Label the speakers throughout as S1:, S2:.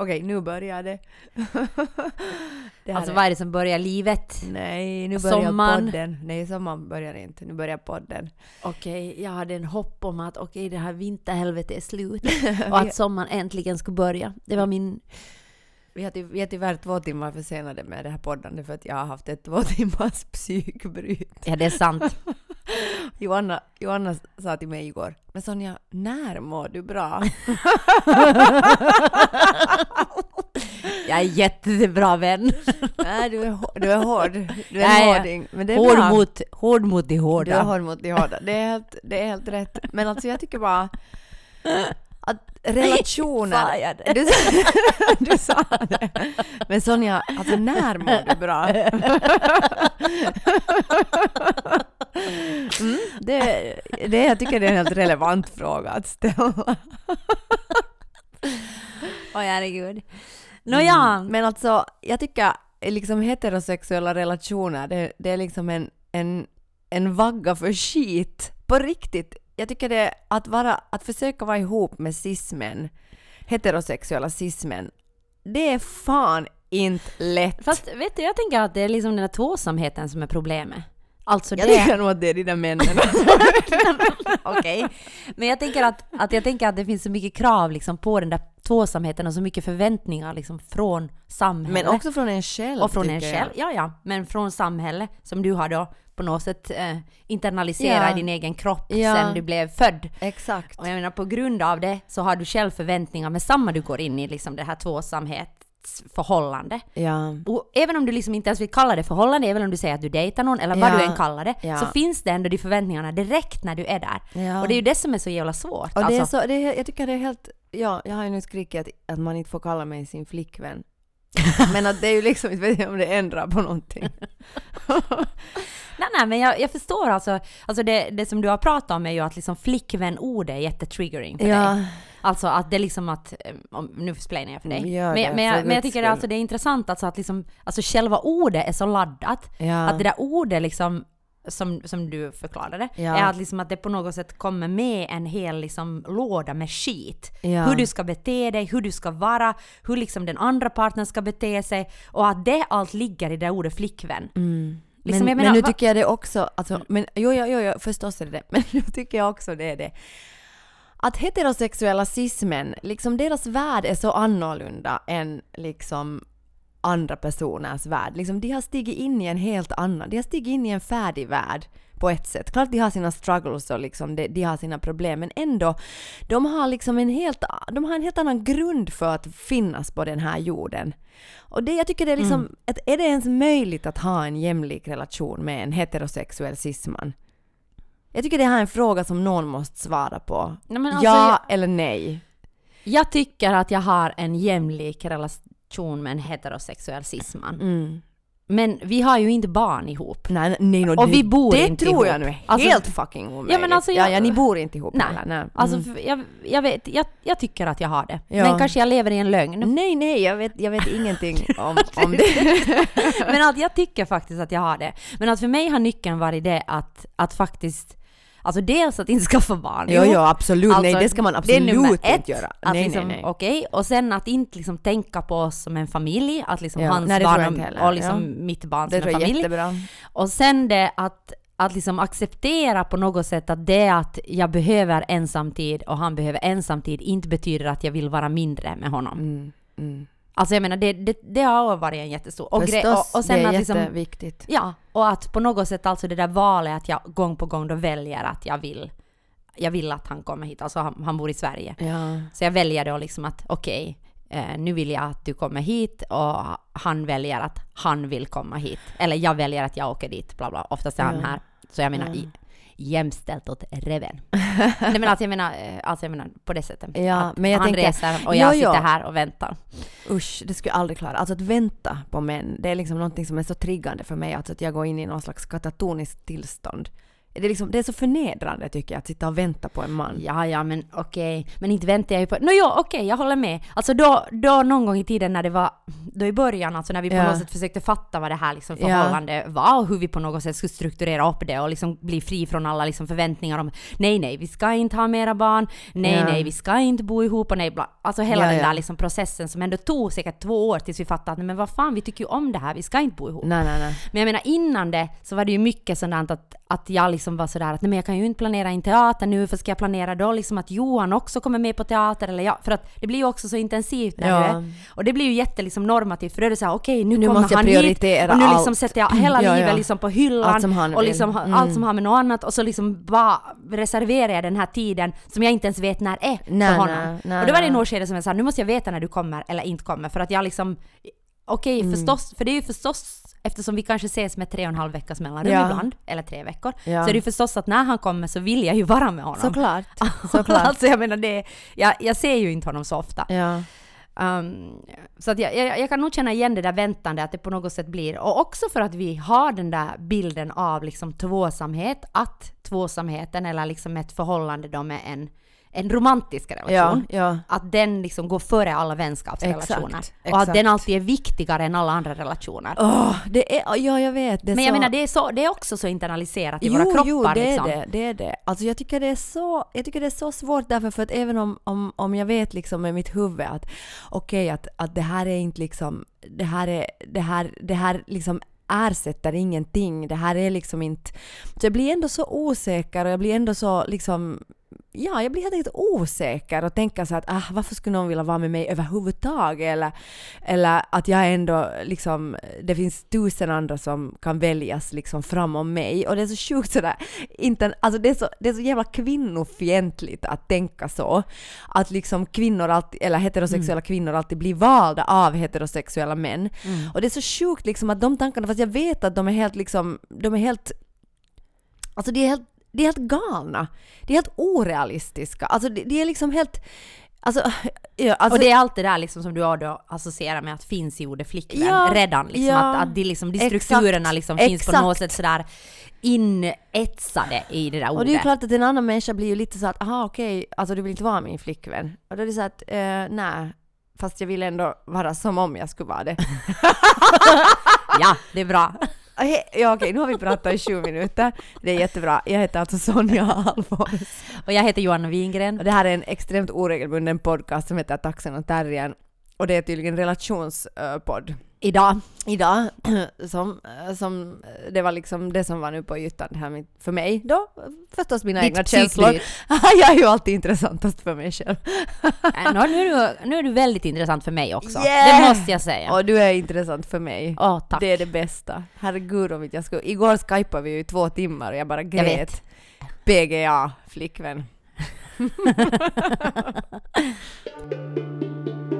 S1: Okej, nu börjar det. det
S2: Alltså vad är det som börjar livet?
S1: Nej, nu börjar
S2: Sommaren.
S1: podden. Nej, sommaren börjar inte. Nu börjar podden.
S2: Okej, jag hade en hopp om att okej, det här vinterhelvetet är slut och att sommaren äntligen ska börja. Det var min...
S1: Vi är, vi är tyvärr två timmar försenade med det här poddandet för att jag har haft ett två timmars psykbryt.
S2: Ja, det är sant.
S1: Joanna, Joanna sa till mig igår, men Sonja, när mår du bra?
S2: Jag är jättebra vän.
S1: Nej, du är, du är hård. Du är
S2: Nej,
S1: en hårding. Men det är
S2: Hård
S1: bra.
S2: mot, hård mot de
S1: Du är
S2: hårda.
S1: hård mot de hårda. Det är helt, det är helt rätt. Men alltså jag tycker bara att relationer... Du, du sa det. Men Sonja, alltså när mår du bra? Mm, det, det, jag tycker det är en helt relevant fråga att ställa.
S2: Åh herregud. Nåja,
S1: Mm. Men alltså, jag tycker liksom heterosexuella relationer, det, det är liksom en, en, en vagga för skit. På riktigt. Jag tycker det att vara, att försöka vara ihop med cismän, heterosexuella cismän, det är fan inte lätt.
S2: fast vet du, jag tänker att det är liksom den här tvåsamheten som är problemet. Alltså
S1: jag
S2: det...
S1: tycker nog att det är de där männen.
S2: Okej. Men jag tänker att, att jag tänker att det finns så mycket krav liksom på den där tvåsamheten och så mycket förväntningar liksom från samhället.
S1: Men också från en själv.
S2: och från en
S1: jag.
S2: själv. Ja, ja. Men från samhället som du har då på något sätt eh, internaliserat
S1: Ja.
S2: i din egen kropp
S1: Ja.
S2: sen du blev född.
S1: Exakt.
S2: Och jag menar på grund av det så har du själv förväntningar med samma du går in i liksom det här tvåsamhetsförhållande.
S1: Ja.
S2: Och även om du liksom inte ens vill kalla det förhållande, även om du säger att du dejtar någon eller vad
S1: Ja.
S2: du än kallar det,
S1: Ja.
S2: så finns det ändå de förväntningarna direkt när du är där.
S1: Ja.
S2: Och det är ju det som är så jävla svårt.
S1: Och det är
S2: alltså.
S1: så, det är, jag tycker det är helt... Ja, jag har ju nu skrikit att, att man inte får kalla mig sin flickvän. Men att det är ju liksom, inte vet jag om det ändrar på någonting.
S2: Nej, nej, men jag, jag förstår alltså. Alltså det, det som du har pratat om är ju att liksom flickvän-ordet är jättetriggering för dig. Alltså att det är liksom att, eh, om, nu explainar jag för dig.
S1: Mm, gör
S2: men,
S1: det,
S2: men, jag, men jag tycker
S1: skull.
S2: alltså det är intressant alltså att liksom, alltså själva ordet är så laddat.
S1: ja.
S2: Att det där ordet liksom, som, som du förklarade,
S1: Ja.
S2: är att, liksom att det på något sätt kommer med en hel liksom låda med skit.
S1: Ja.
S2: Hur du ska bete dig, hur du ska vara, hur liksom den andra partnern ska bete sig. Och att det allt ligger i det ordet flickvän.
S1: Mm.
S2: Liksom,
S1: men,
S2: menar,
S1: men nu tycker jag det också, alltså, men jo, jo, jo, jo, förstås är det det, men nu tycker jag också det är det. Att heterosexuella cismän, liksom deras värld är så annorlunda än liksom andra personers värld. Liksom, de har stigit in i en helt annan, de har stigit in i en färdig värld på ett sätt. Klart de har sina struggles och liksom de, de har sina problem, men ändå, de har liksom en helt, de har en helt annan grund för att finnas på den här jorden. Och det, jag tycker det är liksom, att är det ens möjligt att ha en jämlik relation med en heterosexuell cisman? Jag tycker det här är en fråga som någon måste svara på.
S2: Nej, alltså,
S1: ja
S2: jag-
S1: eller nej?
S2: Jag tycker att jag har en jämlik relation med en heterosexuell cisman.
S1: Mm.
S2: Men vi har ju inte barn ihop.
S1: Nej, nej, no,
S2: Och
S1: det,
S2: vi bor
S1: det
S2: inte
S1: tror
S2: ihop.
S1: jag nu är
S2: Alltså-
S1: helt fucking omöjligt.
S2: men alltså
S1: ja,
S2: jag-
S1: ja, ni bor inte ihop
S2: Nej.
S1: heller. Nej.
S2: Alltså,
S1: Mm.
S2: för jag, jag, vet, jag, jag tycker att jag har det.
S1: Ja.
S2: Men kanske jag lever i en lögn.
S1: Nej, nej, jag vet, jag vet ingenting om, om det.
S2: Men att jag tycker faktiskt att jag har det. Men att för mig har nyckeln varit det att, att faktiskt, alltså dels att inte skaffa barn.
S1: Jo, jo, absolut. nej,
S2: Alltså,
S1: det ska man
S2: det är
S1: absolut
S2: nummer
S1: inte
S2: ett,
S1: göra.
S2: Att
S1: nej,
S2: liksom,
S1: nej, nej.
S2: Okej, och sen att inte liksom tänka på oss som en familj, att liksom
S1: Ja,
S2: hans
S1: nej,
S2: barn och, och liksom
S1: Ja.
S2: mitt barn som en familj.
S1: jättebra.
S2: Och sen det att, att liksom acceptera på något sätt att det att jag behöver ensamtid och han behöver ensamtid inte betyder att jag vill vara mindre med honom.
S1: Mm, mm.
S2: Alltså jag menar, det, det, det har varit en jättestor... Och,
S1: Förstås,
S2: och, och sen
S1: det är
S2: att liksom,
S1: jätteviktigt.
S2: Ja, och att på något sätt alltså det där valet att jag gång på gång då väljer att jag vill, jag vill att han kommer hit, alltså han, han bor i Sverige.
S1: Ja.
S2: Så jag väljer då liksom att okej, eh, nu vill jag att du kommer hit och han väljer att han vill komma hit. Eller jag väljer att jag åker dit, bla bla. Oftast är han
S1: Ja.
S2: här. Så jag menar
S1: Ja.
S2: Jämställt åt reven. Nej men alltså jag menar, eh, alltså jag menar på det sättet.
S1: Ja,
S2: att
S1: men jag
S2: han
S1: tänker-
S2: reser och jag
S1: Jo, jo.
S2: sitter här och väntar.
S1: Usch, det skulle jag aldrig klara. Alltså att vänta på män, det är liksom någonting som är så triggande för mig. Alltså att jag går in i någon slags katatoniskt tillstånd. Det är, liksom, det är så förnedrande tycker jag att sitta och vänta på en man.
S2: Ja, ja, men okej. Men inte väntar jag ju på... Nå jo, okej, jag håller med. Alltså då, då någon gång i tiden när det var... Då i början, alltså när vi på
S1: Ja.
S2: något sätt försökte fatta vad det här liksom
S1: Ja.
S2: förhållande var och hur vi på något sätt skulle strukturera upp det och liksom bli fri från alla liksom förväntningar om nej, nej, vi ska inte ha mera barn, nej,
S1: Ja.
S2: nej, vi ska inte bo ihop och nej, bla. Alltså hela
S1: Ja,
S2: den
S1: ja.
S2: där liksom processen som ändå tog säkert två år tills vi fattade att nej, men vad fan, vi tycker ju om det här, vi ska inte bo ihop.
S1: Nej, nej, nej.
S2: Men jag menar innan det så var det ju mycket sådant att, att jag liksom var sådär att nej men jag kan ju inte planera in teater nu för ska jag planera då liksom att Johan också kommer med på teater eller jag, för att det blir ju också så intensivt när
S1: Ja.
S2: och det blir ju jätte liksom normativt för då är det såhär okej nu,
S1: Nu
S2: kommer
S1: måste jag
S2: han
S1: prioritera
S2: hit och nu liksom
S1: allt.
S2: sätter jag hela
S1: Ja,
S2: livet
S1: ja.
S2: liksom på hyllan
S1: Allt som han
S2: och liksom
S1: Mm.
S2: allt som har med något annat och så liksom bara reserverar jag den här tiden som jag inte ens vet när är
S1: Nej,
S2: för honom.
S1: nej, nej,
S2: och då var det
S1: nej.
S2: något skede som jag sa nu måste jag veta när du kommer eller inte kommer för att jag liksom Okej
S1: Mm.
S2: förstås, för det är ju förstås eftersom vi kanske ses med tre och en halv veckas mellanrum
S1: Ja.
S2: ibland, eller tre veckor,
S1: Ja.
S2: så är det ju förstås att när han kommer så vill jag ju vara med honom.
S1: Såklart. Såklart.
S2: alltså jag menar det, jag, jag ser ju inte honom så ofta.
S1: Ja.
S2: Um, så att jag, jag, jag kan nog känna igen det där väntande att det på något sätt blir, och också för att vi har den där bilden av liksom tvåsamhet, att tvåsamheten eller liksom ett förhållande då med en, en romantisk relation,
S1: Ja, ja.
S2: att den liksom går före alla vänskapsrelationer.
S1: Exakt,
S2: Och att den alltid är viktigare än alla andra relationer.
S1: Åh, det är, ja jag vet.
S2: Men jag
S1: så...
S2: menar det är, så, det är också så internaliserat i
S1: jo,
S2: våra kroppar.
S1: Jo, det
S2: liksom.
S1: är det. det är det. Alltså jag tycker det är så, jag tycker det är så svårt därför för att även om, om, om jag vet liksom med mitt huvud att okej att, att det här är inte liksom, det här är, det här, det här liksom ersätter ingenting. Det här är liksom inte... Så jag blir ändå så osäker och jag blir ändå så liksom... Ja, jag blir helt enkelt osäker och tänker så att ah, varför skulle någon vilja vara med mig överhuvudtaget? Eller, eller att jag ändå liksom... Det finns tusen andra som kan väljas liksom framom mig. Och det är så sjukt sådär... Inte, alltså det, är så, det är så jävla kvinnofientligt att tänka så. Att liksom kvinnor alltid, eller heterosexuella kvinnor alltid blir valda av heterosexuella män. Och det är så sjukt liksom att de tankarna, fast jag vet att de är helt liksom, de är helt, alltså de är helt, de är helt galna. De är helt orealistiska. Alltså de, de är liksom helt, alltså, ja, alltså
S2: och det är allt det där liksom som du har då associerar med att finns i ordet flickvän
S1: Ja,
S2: redan. Liksom,
S1: ja,
S2: att, att de, liksom, de
S1: exakt,
S2: strukturerna liksom finns på något
S1: exakt.
S2: sätt sådär inetsade i det där ordet.
S1: Och det är ju klart att en annan människa blir ju lite så att, aha okej, alltså du vill inte vara min flickvän. Och då är det så att, eh, nej, fast jag vill ändå vara som om jag skulle vara det.
S2: Ja, det är bra.
S1: Ja okej, nu har vi pratat i sju minuter. Det är jättebra. Jag heter alltså Sonja Alfors.
S2: Och jag heter Johanna Wingren.
S1: Och det här är en extremt oregelbunden podcast som heter Taxen och Terriern. Och det är tydligen relationspodd.
S2: Idag.
S1: Idag, som, som, det var liksom det som var nu på ytan här för mig då, förstås mina egna
S2: Ditt
S1: känslor.
S2: psyklyt.
S1: jag är ju alltid intressantast för mig själv.
S2: Äh, Nu, är du, nu är du väldigt intressant för mig också.
S1: Yeah!
S2: Det måste jag säga.
S1: Och du är intressant för mig.
S2: Åh, tack.
S1: Det är det bästa. Herregud om inte jag skulle... Igår skypade vi ju i två timmar och jag bara grät.
S2: vet.
S1: PGA, flickvän.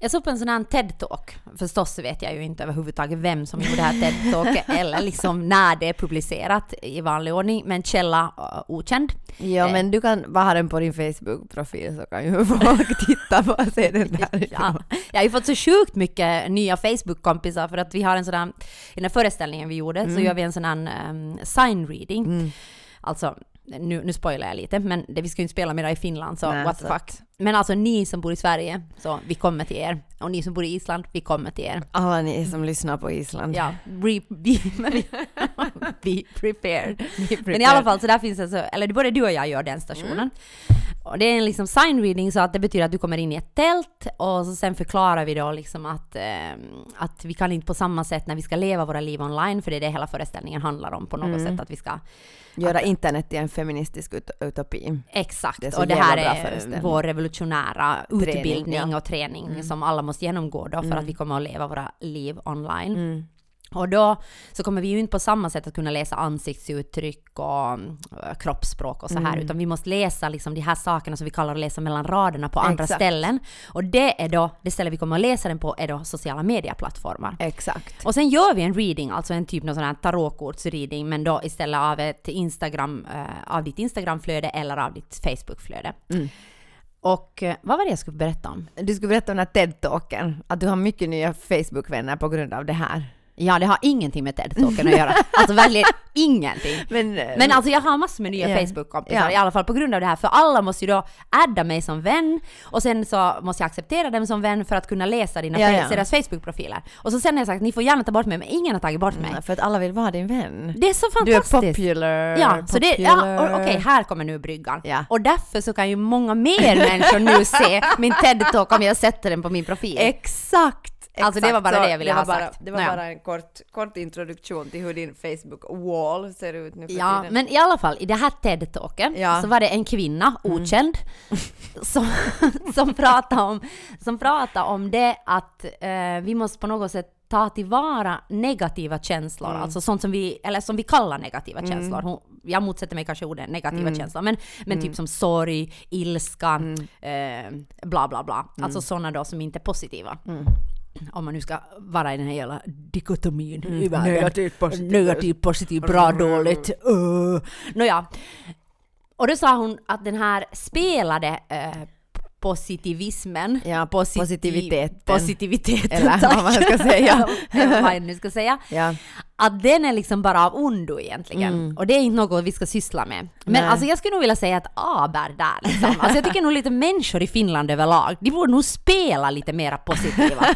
S2: Jag såg på en sån här TED-talk. Förstås vet jag ju inte överhuvudtaget vem som gjorde det här TED-talket eller liksom när det är publicerat i vanlig ordning, men källa uh, okänd.
S1: Ja
S2: Eh.
S1: men du kan bara ha den på din Facebook-profil så kan ju folk titta på och se den där.
S2: Ja, jag har ju fått så sjukt mycket nya Facebook-kompisar för att vi har en sån här, i den här föreställningen vi gjorde
S1: Mm.
S2: så gör vi en sån här um, sign reading. Alltså, nu, nu spoilar jag lite, men det, vi ska ju inte spela mera i Finland så
S1: Nej,
S2: what the fuck. Men alltså ni som bor i Sverige, så vi kommer till er. Och ni som bor i Island, vi kommer till er.
S1: Alla ni som lyssnar på Island.
S2: Ja, re, be, be prepared.
S1: prepared.
S2: Men i alla fall så där finns det så, eller både du och jag gör den stationen. Och det är en liksom sign reading så att det betyder att du kommer in i ett tält och så sen förklarar vi då liksom att, eh, att vi kan inte på samma sätt när vi ska leva våra liv online, för det är det hela föreställningen handlar om på något sätt, att vi ska
S1: Göra internet till en feministisk ut- utopi.
S2: Exakt,
S1: Det
S2: och det här är vår revolutionära
S1: Träning,
S2: utbildning
S1: ja.
S2: och träning som alla måste genomgå då för att vi kommer att leva våra liv online.
S1: Mm.
S2: Och då så kommer vi ju inte på samma sätt att kunna läsa ansiktsuttryck och äh, kroppsspråk och så här, utan vi måste läsa liksom de här sakerna som vi kallar att läsa mellan raderna på andra
S1: Exakt.
S2: ställen. Och det är då, det stället vi kommer att läsa den på är då sociala medieplattformar.
S1: Exakt.
S2: Och sen gör vi en reading, alltså en typ av sån här tarotkortsreading, men då istället av ett Instagram, eh, av ditt Instagramflöde eller av ditt Facebookflöde. Och eh, vad var det jag skulle berätta om?
S1: Du skulle berätta om den här TED-talken, att du har mycket nya Facebook-vänner på grund av det här.
S2: Ja, det har ingenting med TED-talken att göra. Alltså verkligen ingenting.
S1: Men,
S2: Men alltså jag har massor med nya
S1: Ja.
S2: Facebook-kompisar
S1: Ja.
S2: i alla fall på grund av det här. För alla måste ju då adda mig som vän och sen så måste jag acceptera dem som vän för att kunna läsa dina
S1: Ja,
S2: fe-
S1: ja.
S2: deras Facebook-profiler. Och så sen har jag sagt ni får gärna ta bort mig men ingen har tagit bort mig.
S1: för att alla vill vara din vän.
S2: Det är så
S1: Du är
S2: fantastiskt.
S1: popular.
S2: Ja, så det, ja,
S1: popular.
S2: och- okej, här kommer nu bryggan.
S1: Ja.
S2: Och därför så kan ju många mer människor nu se min TED-talk om jag sätter den på min profil.
S1: Exakt!
S2: Alltså, det var bara det jag ville ha
S1: bara,
S2: sagt.
S1: Det var
S2: Nåja.
S1: bara en kort, kort introduktion till hur din Facebook-wall ser ut nu för
S2: Ja,
S1: tiden.
S2: men i alla fall i det här TED-talken
S1: Ja. Mm.
S2: så var det en kvinna, okänd, som, som, pratade om, som pratade om det att eh, vi måste på något sätt ta tillvara negativa känslor,
S1: Mm.
S2: alltså sånt som vi, eller som vi kallar negativa känslor. Hon, jag motsätter mig kanske ordet negativa
S1: Mm.
S2: känslor, men, men typ som sorg, ilska, eh, bla bla bla.
S1: Mm.
S2: Alltså sådana då som inte är positiva. Om man nu ska vara i den här jävla dikotomin i världen.
S1: Mm. Negativt, positivt.
S2: Negativt, positivt, bra, dåligt. Uh. Nåja. Och då sa hon att den här spelade eh, positivismen.
S1: Ja,
S2: Posit-
S1: positiviteten.
S2: Positiviteten,
S1: Eller
S2: tack.
S1: vad man ska säga.
S2: Eller vad jag nu ska säga.
S1: Ja.
S2: Att den är liksom bara av ondo egentligen. Och det är inte något vi ska syssla med. Men
S1: Mm. Nej.
S2: alltså jag skulle nog vilja säga att aber där liksom. Alltså jag tycker nog lite människor i Finland överlag, de borde nog spela lite mera positiva.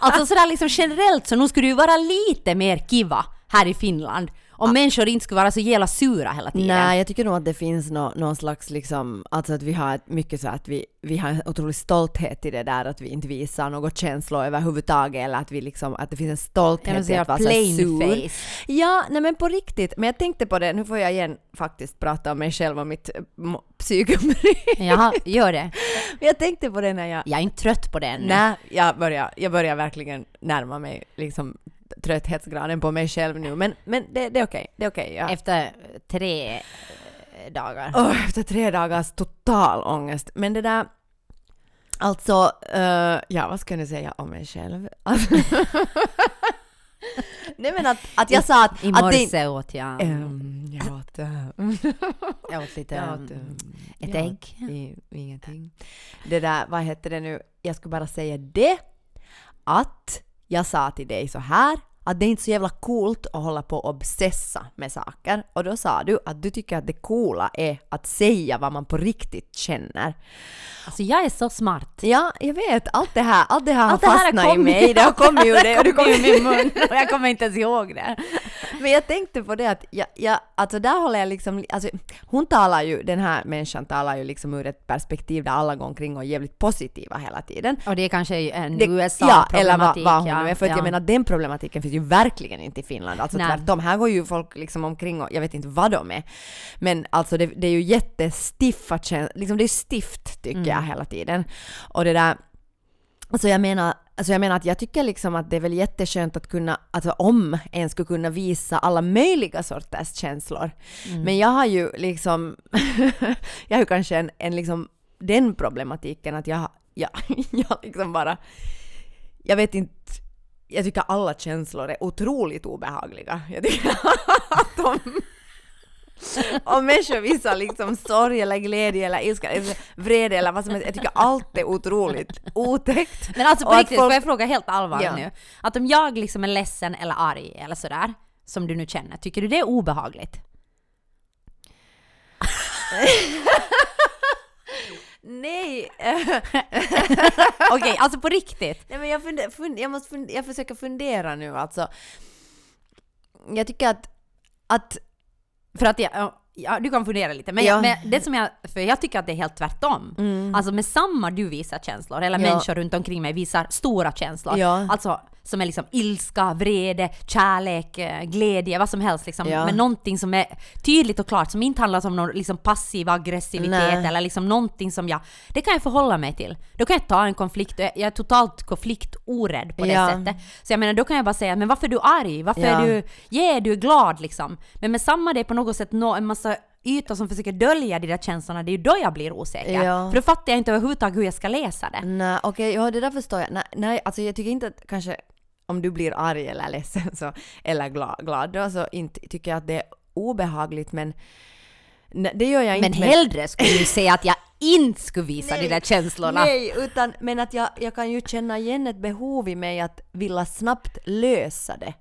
S2: Alltså sådär liksom generellt så nu skulle det ju vara lite mer kiva här i Finland. Om människor inte skulle vara så jävla sura hela tiden.
S1: Nej, jag tycker nog att det finns nå, någon slags liksom, alltså att vi har mycket så att vi, vi har en otrolig stolthet i det där att vi inte visar något känslor överhuvudtaget eller att vi liksom, att det finns en stolthet i att vara så sur.
S2: face?
S1: Ja, nej men på riktigt. Men jag tänkte på det, nu får jag igen faktiskt prata om mig själv och mitt äh, mo- psykobry.
S2: Jaha, gör det.
S1: Men jag tänkte på det när jag...
S2: Jag är inte trött på det ännu.
S1: Nej, jag börjar, jag börjar verkligen närma mig liksom trötthetsgraden på mig själv nu. Men, men det, det är okej. Det är okej. ja.
S2: Efter tre eh, dagar.
S1: Åh, efter tre dagars total ångest. Men det där... Alltså, eh, ja vad ska jag nu säga om mig själv? Alltså, Nej men att, att jag sa att...
S2: I
S1: att
S2: morse åt jag,
S1: Ehm, jag åt... eh,
S2: jag åt lite
S1: jag
S2: um,
S1: åt, eh,
S2: ett
S1: jag
S2: ägg.
S1: i, ingenting. Det där, vad heter det nu? Jag skulle bara säga det att jag sa till dig så här att det är inte så jävla coolt att hålla på och obsessa med saker. Och då sa du att du tycker att det coola är att säga vad man på riktigt känner.
S2: Alltså jag är så smart.
S1: Ja, jag vet. Allt det här, allt det här
S2: Allt
S1: har
S2: det här
S1: fastnat i mig. Det har kommit ur det och det kommer
S2: ur min mun och jag kommer inte ens ihåg det.
S1: Men jag tänkte på det att, jag, jag, alltså där håller jag liksom, alltså hon talar ju, den här människan talar ju liksom ur ett perspektiv där alla går omkring och är jävligt positiva hela tiden.
S2: Och det är kanske en
S1: Det- Ja, eller vad,
S2: USA-problematik.
S1: vad hon nu är. För att
S2: ja.
S1: jag menar den problematiken finns ju verkligen inte i Finland. Alltså
S2: Nej.
S1: tvärtom, här går ju folk liksom omkring och jag vet inte vad de är. Men alltså det, det är ju jättestiffa liksom det är stift tycker jag hela tiden. Och det där, alltså jag menar, alltså jag menar att jag tycker liksom att det är väl jätteskönt att kunna, alltså om en skulle kunna visa alla möjliga sorters känslor. Men jag har ju liksom, jag har ju kanske en, en liksom den problematiken att jag, jag, jag liksom bara, jag vet inte, jag tycker alla känslor är otroligt obehagliga. Jag tycker att om, om människor visar liksom sorg eller glädje eller ilska eller vrede eller vad som helst, jag tycker allt är otroligt otäckt.
S2: Men alltså på riktigt,
S1: folk-
S2: får jag fråga helt allvarligt
S1: Ja.
S2: nu? Att om jag liksom är ledsen eller arg eller sådär, som du nu känner, tycker du det är obehagligt?
S1: Nej!
S2: Okej, alltså på riktigt.
S1: Nej men jag, funder, fund, jag, måste fund, jag försöker fundera nu alltså. Jag tycker att, att
S2: För att jag, ja, du kan fundera lite, men,
S1: Ja.
S2: men det som jag, för jag tycker att det är helt tvärtom. Alltså med samma du visar känslor, eller
S1: Ja.
S2: människor runt omkring mig visar stora känslor.
S1: Ja.
S2: Alltså som är liksom ilska, vrede, kärlek, eh, glädje, vad som helst liksom.
S1: Ja.
S2: Men någonting som är tydligt och klart, som inte handlar om någon liksom passiv aggressivitet
S1: Nej.
S2: eller liksom någonting som jag, det kan jag förhålla mig till. Då kan jag ta en konflikt och jag är totalt konfliktorädd på det
S1: Ja.
S2: sättet. Så jag menar, då kan jag bara säga, men varför är du arg? Varför
S1: Ja.
S2: är du, yeah, du är glad liksom. Men med samma det är på något sätt nå en massa ytor som försöker dölja de där känslorna, det är ju då jag blir osäker.
S1: Ja.
S2: För då fattar jag inte överhuvudtaget hur jag ska läsa det.
S1: Nej, okej, ja det där förstår jag. Nej, nej, alltså jag tycker inte att kanske om du blir arg eller ledsen så, eller glad, glad då så inte tycker jag att det är obehagligt men nej, det gör jag
S2: Men
S1: inte.
S2: hellre skulle du säga att jag inte skulle visa de där känslorna.
S1: Nej, utan men att jag, jag kan ju känna igen ett behov i mig att vilja snabbt lösa det.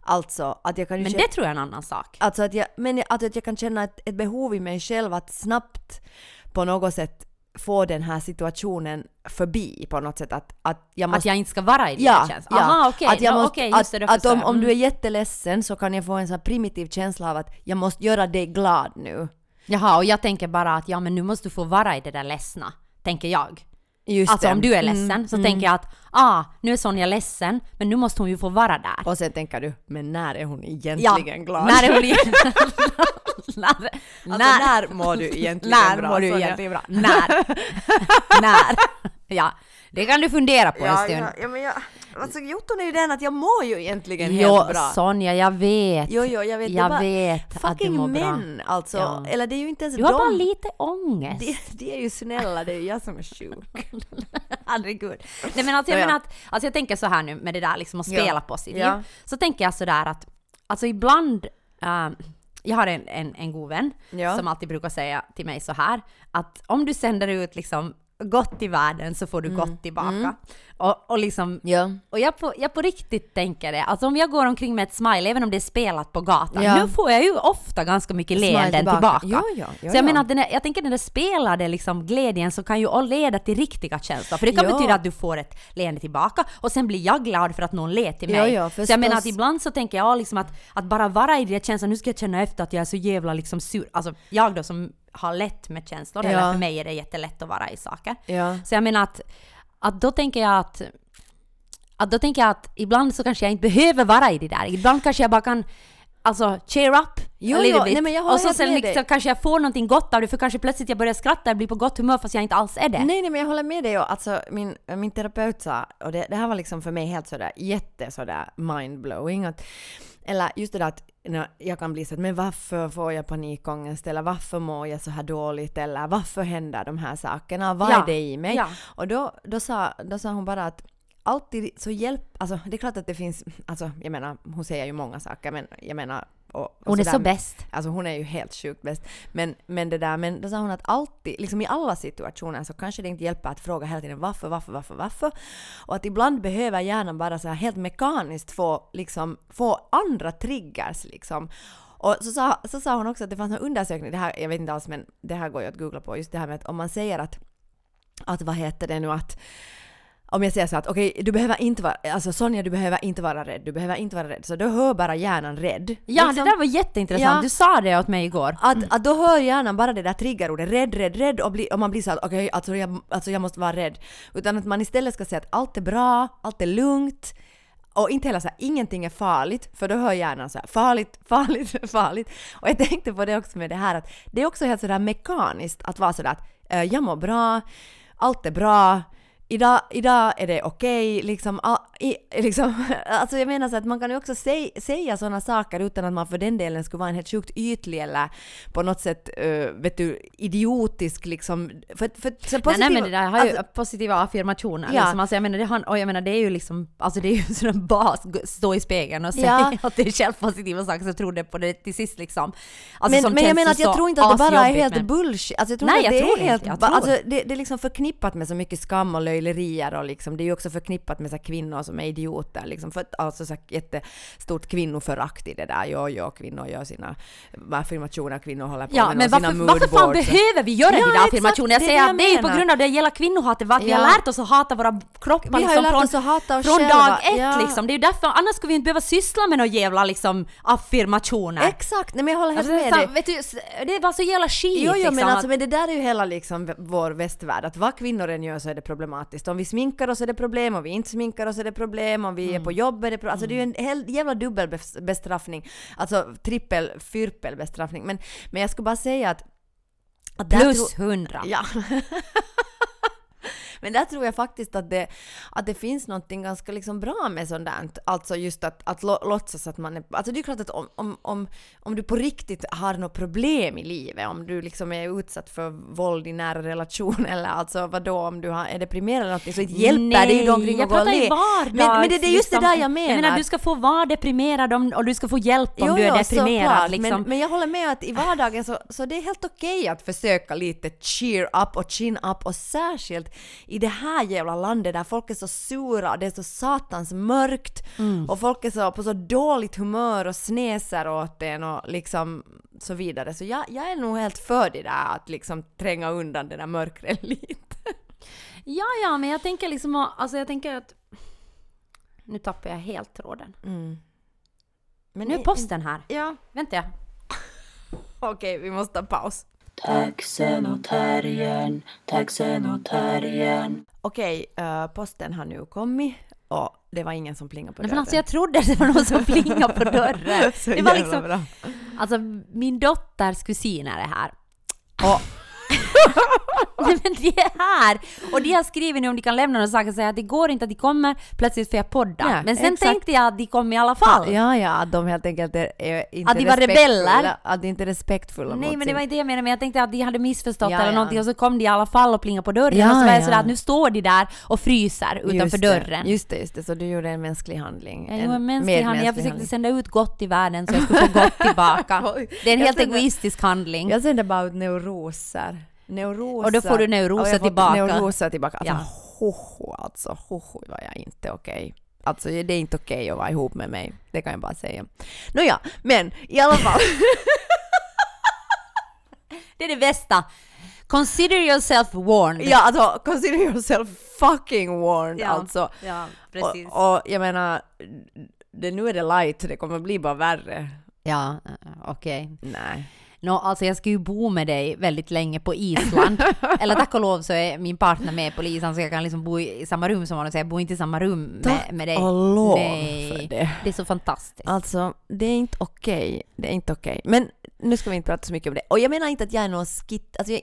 S1: Alltså att jag kan ju
S2: Men
S1: känna,
S2: det tror jag är en annan sak.
S1: alltså att jag, men att, att jag kan känna ett, ett behov i mig själv att snabbt på något sätt få den här situationen förbi på något sätt. Att, att jag måste
S2: Att jag inte ska vara i det
S1: Ja,
S2: känslan. Aha, okej.
S1: Att, jag
S2: Nå,
S1: måste,
S2: just det,
S1: att, att om, om du
S2: Mm.
S1: är jätteledsen så kan jag få en sån primitiv känsla av att jag måste göra dig glad nu.
S2: Jaha, och jag tänker bara att ja men nu måste du få vara i det där ledsna, tänker jag.
S1: Just
S2: Alltså
S1: det.
S2: om du är
S1: Mm,
S2: ledsen så
S1: mm.
S2: tänker jag att ah, nu är Sonja ledsen, men nu måste hon ju få vara där.
S1: Och sen tänker du, men när är hon egentligen glad?
S2: När är hon egentligen... när,
S1: Alltså, när mår du egentligen
S2: när
S1: bra?
S2: mår du egentligen bra? När? när? Ja, det kan du fundera på en
S1: Ja,
S2: stund.
S1: ja, ja, men jag, alltså jotton är ju den att jag mår ju egentligen
S2: Jo,
S1: helt bra.
S2: Sonja, jag vet.
S1: Jo, jo, jag vet.
S2: jag
S1: bara
S2: vet att du
S1: Fucking
S2: mår bra.
S1: män alltså.
S2: Ja.
S1: Eller det är ju inte ens
S2: Du har
S1: de.
S2: bara lite ångest.
S1: de, de är ju snälla, det är ju jag som är sjuk.
S2: Herregud. Nej men alltså jag
S1: Ja,
S2: menar att, alltså jag tänker så här nu med det där liksom att
S1: Ja.
S2: spela positivt.
S1: Ja.
S2: Så tänker jag sådär att, alltså ibland, ehm, jag har en, en, en god vän
S1: Ja.
S2: som alltid brukar säga till mig så här att om du sänder ut liksom gott i världen så får du gott tillbaka. Och, och liksom
S1: Ja.
S2: och jag på, jag på riktigt tänker det, alltså om jag går omkring med ett smile, även om det är spelat på gatan,
S1: Ja.
S2: nu får jag ju ofta ganska mycket leenden
S1: tillbaka.
S2: tillbaka.
S1: Ja, ja, ja,
S2: så jag
S1: ja.
S2: menar att den jag tänker när det spelade liksom glädjen så kan ju leda till riktiga känslor, för det kan betyda att du får ett leende tillbaka och sen blir jag glad för att någon ler till mig. Så jag menar att ibland så tänker jag liksom att, att bara vara i det känslan, nu ska jag känna efter att jag är så jävla liksom sur, alltså jag då som har lätt med känslor, eller
S1: Ja.
S2: för mig är det jättelätt att vara i saker.
S1: Ja.
S2: Så jag menar att, att då tänker jag att att då tänker jag att ibland så kanske jag inte behöver vara i det där. Ibland kanske jag bara kan Alltså cheer up
S1: Jo,
S2: a little
S1: jo,
S2: bit.
S1: nej, men jag
S2: och så sen liksom, kanske jag får någonting gott av det för kanske plötsligt jag börjar skratta och blir på gott humör fast jag inte alls är det.
S1: Nej, nej, men jag håller med dig. och Alltså, min, min terapeut sa, och det, det här var liksom för mig helt sådär jätte sådär mindblowing, att, eller just det där att jag kan bli så att men varför får jag panikångest eller varför mår jag så här dåligt eller varför händer de här sakerna, vad
S2: Ja,
S1: är det i mig?
S2: ja.
S1: Och då, då, sa, då sa hon bara att alltid så hjälp, alltså det är klart att det finns, alltså jag menar hon säger ju många saker men jag menar och, och
S2: Hon är så bäst.
S1: Alltså hon är ju helt sjukt bäst. Men, men det där, men då sa hon att alltid, liksom i alla situationer så kanske det inte hjälper att fråga hela tiden varför, varför, varför, varför. Och att ibland behöver hjärnan bara så här helt mekaniskt få, liksom, få andra triggers liksom. Och så sa, så sa hon också att det fanns en undersökning, det här, jag vet inte alls men det här går ju att googla på, just det här med att om man säger att, att vad heter det nu att om jag säger så att okej, du behöver inte vara, alltså Sonja du behöver inte vara rädd, du behöver inte vara rädd, så då hör bara hjärnan rädd.
S2: Ja,
S1: Liksom.
S2: det där var jätteintressant.
S1: Ja.
S2: Du sa det åt mig igår.
S1: Att, att då hör hjärnan bara det där triggerordet rädd, rädd, rädd och, bli, och man blir så att okej, alltså, jag, alltså jag måste vara rädd. Utan att man istället ska säga att allt är bra, allt är lugnt och inte heller så här, ingenting är farligt, för då hör hjärnan så här, farligt, farligt, farligt. Och jag tänkte på det också med det här att det är också helt sådär mekaniskt att vara sådär att eh, jag mår bra, allt är bra, Idag, idag är det okej, liksom, a- i, liksom, alltså jag menar så att man kan ju också säg, säga sådana saker utan att man för den delen skulle vara en helt sjukt ytlig eller på något sätt, uh, vet du, idiotisk liksom. För, för, så
S2: Nej, nej men det där har ju
S1: alltså,
S2: positiva affirmationer.
S1: Ja.
S2: Liksom. Alltså, jag menar, det, har, och jag menar det är ju liksom, alltså det är ju sån en bas, gå- stå i spegeln och säga
S1: Ja.
S2: att det är självpositiva saker så tror det på det till sist liksom. Alltså,
S1: men,
S2: som
S1: men jag menar att jag tror inte att det bara är helt
S2: men-
S1: bullshit. Alltså jag tror
S2: Nej,
S1: att
S2: jag
S1: det
S2: tror
S1: är helt...
S2: Jag
S1: ba-
S2: tror.
S1: Alltså det, det är liksom förknippat med så mycket skam och löjlerier och liksom, det är ju också förknippat med så kvinnor som är idioter liksom. För alltså så jättestort kvinnoförakt i det där. Jo, jo, kvinnor gör sina affirmationer, kvinnor håller på
S2: Ja,
S1: med
S2: men
S1: sina
S2: varför, varför fan behöver vi göra
S1: Ja,
S2: de där affirmationerna? Jag säger att det är på grund av det hela kvinnohatet, vi
S1: Ja.
S2: har lärt oss att hata våra kroppar
S1: Vi har
S2: liksom
S1: lärt
S2: från,
S1: oss att hata oss
S2: från
S1: själva.
S2: dag ett
S1: Ja.
S2: liksom. Det är ju därför, annars skulle vi inte behöva syssla med några jävla liksom affirmationer.
S1: Exakt, nej men jag håller helt
S2: Alltså,
S1: med dig.
S2: vet du, s- det var så jävla skit
S1: Jo, jo,
S2: liksom.
S1: men alltså men det där är ju hela liksom vår västvärld, att vad kvinnor än gör så är det problematiskt automatiskt. Om vi sminkar oss är det problem, om vi inte sminkar oss är det problem, om vi
S2: Mm.
S1: är på jobb är det problem. Alltså det är ju en hel jävla dubbelbestraffning. Alltså trippel, fyrpelbestraffning. Men, men jag skulle bara säga att... att
S2: Plus 100.
S1: Ja. Men där tror jag faktiskt att det, att det finns något ganska liksom bra med sånt där. Alltså just att, att låtsas att man är... Alltså det är klart att om, om, om, om du på riktigt har något problem i livet, om du liksom är utsatt för våld i nära relation eller alltså vadå om du har, är deprimerad eller någonting så inte hjälper det ju de omkring
S2: jag
S1: och gå och le. Men, men det, det är just
S2: liksom.
S1: det där jag menar.
S2: Jag menar, du ska få vara deprimerad om, och du ska få hjälp om
S1: Jo,
S2: du är
S1: jo,
S2: deprimerad.
S1: såklart.
S2: Liksom.
S1: Men, men jag håller med att i vardagen så, så det är helt okej att försöka lite cheer up och chin up och särskilt i det här jävla landet där folk är så sura och det är så satans mörkt
S2: Mm.
S1: och folk är så på så dåligt humör och sneser åt en och liksom så vidare. Så jag, jag är nog helt för det där att liksom tränga undan det där mörkret lite.
S2: Ja, ja, men jag tänker liksom, alltså jag tänker att... Nu tappar jag helt tråden.
S1: Men
S2: Nu är posten här.
S1: Ja,
S2: Vänta ja.
S1: okej vi måste ta paus.
S3: Taxen och terriern, taxen och terriern.
S1: Okej, eh, posten har nu kommit och det var ingen som plingade på
S2: Nej,
S1: dörren.
S2: men alltså jag trodde att det var någon som plingade på dörren.
S1: Så
S2: Det var
S1: jävla
S2: liksom,
S1: bra.
S2: alltså min dotters kusiner är här. Och Nej men de är här! Och de har skrivit nu om de kan lämna saker och säga att det går inte att de kommer plötsligt för jag poddar.
S1: Nej,
S2: men sen
S1: exakt.
S2: tänkte jag att de kom i alla fall.
S1: Ja, ja, att de helt enkelt är, är inte
S2: Att de var rebeller?
S1: Att de inte är respektfulla
S2: Nej
S1: mot
S2: men det var inte det jag menade, men jag tänkte att de hade missförstått
S1: Ja,
S2: eller
S1: ja.
S2: någonting och så kom de i alla fall och plingade på dörren
S1: Ja,
S2: och så var jag
S1: ja.
S2: sådär att nu står de där och fryser utanför
S1: Just det,
S2: dörren.
S1: Just det, just det. Så du gjorde en mänsklig handling.
S2: Jag gjorde en mänsklig handling, jag försökte
S1: handling.
S2: sända ut gott i världen så jag skulle få gott tillbaka. Det är en
S1: Jag
S2: helt
S1: sänder-
S2: egoistisk handling.
S1: Jag sände bara ut neuroser. Neuroser.
S2: Och då får du
S1: fått
S2: tillbaka.
S1: Neuroser tillbaka. Alltså,
S2: Ja.
S1: hoho, alltså. Hoho var jag inte okej. Alltså det är inte okej att vara ihop med mig. Det kan jag bara säga. Nåja, men i alla fall.
S2: Det är det bästa. Consider yourself warned.
S1: ja, alltså consider yourself fucking warned
S2: Ja.
S1: alltså.
S2: ja
S1: Och, och jag menar, det, nu är det light, det kommer bli bara värre.
S2: Ja, eh, okej.
S1: Nej.
S2: Nå, alltså jag ska ju bo med dig väldigt länge på Island. Eller tack och lov så är min partner med på Island så jag kan liksom bo i samma rum som honom. Så jag bor inte i samma rum med,
S1: Tack
S2: med dig.
S1: och lov
S2: Nej,
S1: för det.
S2: det är så fantastiskt.
S1: Alltså, det är inte okej. Det är inte okej. Men nu ska vi inte prata så mycket om det. Och jag menar inte att jag är någon skit... Alltså jag,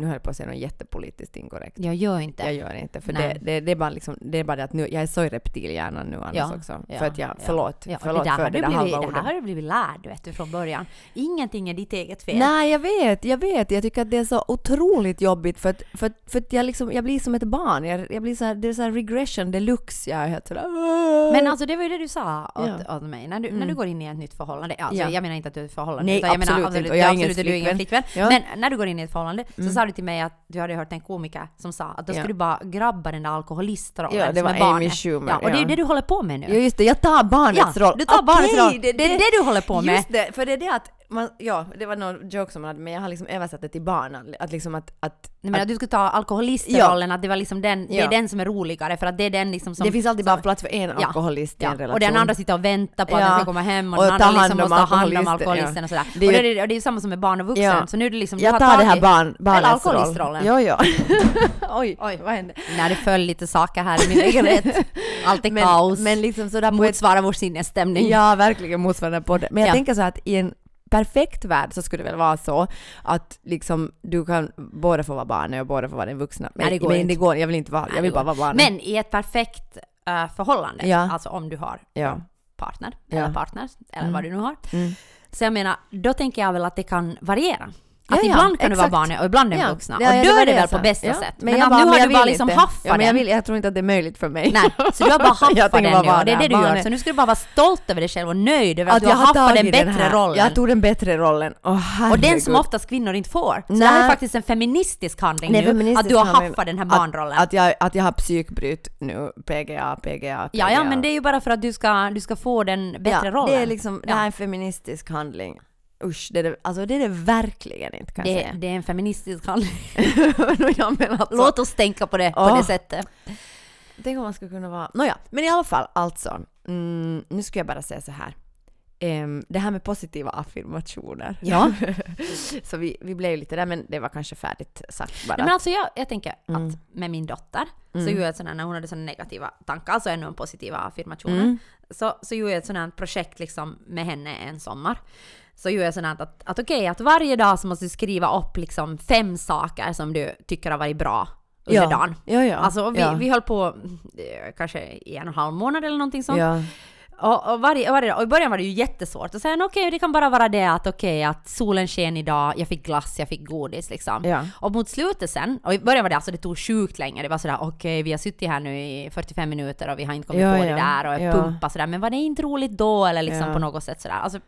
S1: nu höll jag på att säga något jättepolitiskt inkorrekt.
S2: Jag gör inte.
S1: Jag gör inte, för det, det, det, är bara liksom, det är bara det att nu, jag är så i reptilhjärnan nu annars
S2: Ja,
S1: också.
S2: ja,
S1: för att jag,
S2: ja,
S1: förlåt,
S2: Ja,
S1: förlåt
S2: det där
S1: för det
S2: du
S1: där
S2: blivit,
S1: halva
S2: Det här
S1: ordet.
S2: har du blivit lärd vet du från början. Ingenting är ditt eget fel.
S1: Nej, jag vet, jag vet. Jag tycker att det är så otroligt jobbigt för att, för för att jag, liksom, jag blir som ett barn. Jag, jag blir så här, det är så här regression deluxe. Jag är helt sådär...
S2: Men alltså det var ju det du sa åt,
S1: Ja.
S2: åt mig. När du, när
S1: Mm.
S2: du går in i ett nytt förhållande. Alltså,
S1: Ja.
S2: Jag menar inte att du är ett förhållande.
S1: Nej,
S2: utan jag menar,
S1: absolut
S2: absolut
S1: inte. Och jag är ingen
S2: absolut,
S1: flickvän.
S2: Men när du går in i ett förhållande så
S1: Mm.
S2: sa du till mig att du hade hört en komiker som sa att då ska
S1: Ja.
S2: du bara grabba den där alkoholistrollen
S1: Ja, det
S2: som
S1: var
S2: barnet.
S1: Schumer,
S2: Ja, och det är
S1: ja.
S2: det du håller på med nu.
S1: Ja, just det. Jag tar barnets
S2: Ja,
S1: roll.
S2: du tar barnets
S1: Okej,
S2: roll. Det är det du håller på med.
S1: Just det, för det är det att man, ja, det var någon joke som man hade, men jag har liksom översatt det till barnen. Att liksom att, att,
S2: Nej, men
S1: att
S2: att du skulle ta alkoholistrollen, att det var liksom den, det
S1: Ja.
S2: är den som är roligare för att det är den liksom som...
S1: det finns alltid
S2: som,
S1: bara plats för en
S2: Ja,
S1: alkoholist i en
S2: Ja,
S1: relation.
S2: och den andra sitter och väntar på att
S1: Ja,
S2: den ska komma hem och,
S1: och
S2: den
S1: ta
S2: andra liksom
S1: om
S2: måste ha hand om
S1: alkoholisten, ja.
S2: och sådär.
S1: Det är
S2: och, det, och det är ju samma som med barn och vuxen.
S1: Ja.
S2: Så nu är det liksom...
S1: jag tar det här barn, barnets. Jo, jo. Oj, Oj, vad hände?
S2: Nej, det föll lite saker här i min lägenhet. Allt är kaos.
S1: Men, liksom sådär
S2: motsvarar vår sinnesstämning.
S1: Ja, verkligen motsvarande på det. Men jag
S2: Ja.
S1: tänker så att i en perfekt värld så skulle det väl vara så att liksom du kan både få vara barnet och både få vara den vuxna. Men,
S2: Nej, det går
S1: men det går Jag vill inte vara,
S2: Nej,
S1: jag vill bara vara barnet.
S2: Men i ett perfekt eh, förhållande,
S1: Ja.
S2: alltså om du har
S1: Ja.
S2: partner,
S1: Ja.
S2: eller partners, eller
S1: Mm.
S2: vad du nu har.
S1: Mm.
S2: Så jag menar, då tänker jag väl att det kan variera. Att
S1: Ja, ja,
S2: ibland kan du vara
S1: exakt.
S2: barnet och ibland den
S1: Ja,
S2: vuxna. och då är det väl på bästa sätt.
S1: Men,
S2: Men,
S1: jag
S2: att
S1: bara,
S2: nu har
S1: jag
S2: du bara liksom
S1: inte.
S2: haffat
S1: ja, men jag,
S2: den.
S1: vill, jag tror inte att det är möjligt för mig.
S2: Nej, så du har bara haffat den
S1: bara
S2: nu och det är det du gör. Så nu ska du bara vara stolt över dig själv och nöjd över att,
S1: Att
S2: du har haffat den
S1: den
S2: bättre
S1: här.
S2: rollen.
S1: Jag tog den bättre rollen. Åh,
S2: och den som oftast kvinnor inte får. Så
S1: Nej.
S2: det här är faktiskt en feministisk handling
S1: Nej,
S2: nu,
S1: feministisk
S2: att du har haffat den här
S1: Att-
S2: barnrollen.
S1: Att jag, att jag har psykbryt nu, PGA, PGA, PGA.
S2: ja, ja, men det är ju bara för att du ska, du ska få den bättre rollen.
S1: Det är liksom, det här är en feministisk handling. Usch, det är det, alltså det är det verkligen inte kan jag
S2: det,
S1: säga.
S2: det är en feministisk handling.
S1: ja, alltså,
S2: Låt oss tänka på det på
S1: Åh.
S2: det sättet.
S1: Tänk om man skulle kunna vara... Nåja, men i alla fall alltså. Mm, nu ska jag bara säga så här. ehm, det här med positiva affirmationer.
S2: Ja.
S1: så vi, vi blev lite där, men det var kanske färdigt sagt bara.
S2: Nej, men alltså jag, jag tänker
S1: Mm.
S2: att med min dotter så
S1: Mm.
S2: gjorde jag ett sånt när hon hade sådana negativa tankar, alltså ännu en positiva affirmationer,
S1: Mm.
S2: så, så gjorde jag ett sånt här projekt liksom med henne en sommar. Så gjorde jag sånt att, att okej, att varje dag så måste du skriva upp liksom fem saker som du tycker har varit bra under
S1: ja.
S2: dagen.
S1: Ja, ja.
S2: Alltså vi,
S1: ja.
S2: vi höll på eh, kanske i en och en halv månad eller någonting sånt.
S1: ja.
S2: Och, och, varje, varje, dag- och i början var det ju jättesvårt. Och sen okej, det kan bara vara det att okej, att solen sken idag, jag fick glass, jag fick godis liksom.
S1: Ja.
S2: Och mot slutet sen, och i början var det alltså det tog sjukt länge. Det var sådär okej, vi har suttit här nu i 45 minuter och vi har inte kommit
S1: Ja,
S2: på
S1: ja.
S2: det där och
S1: Ja.
S2: pumpa sådär. Men var det inte roligt då eller liksom på något sätt sådär. Alltså,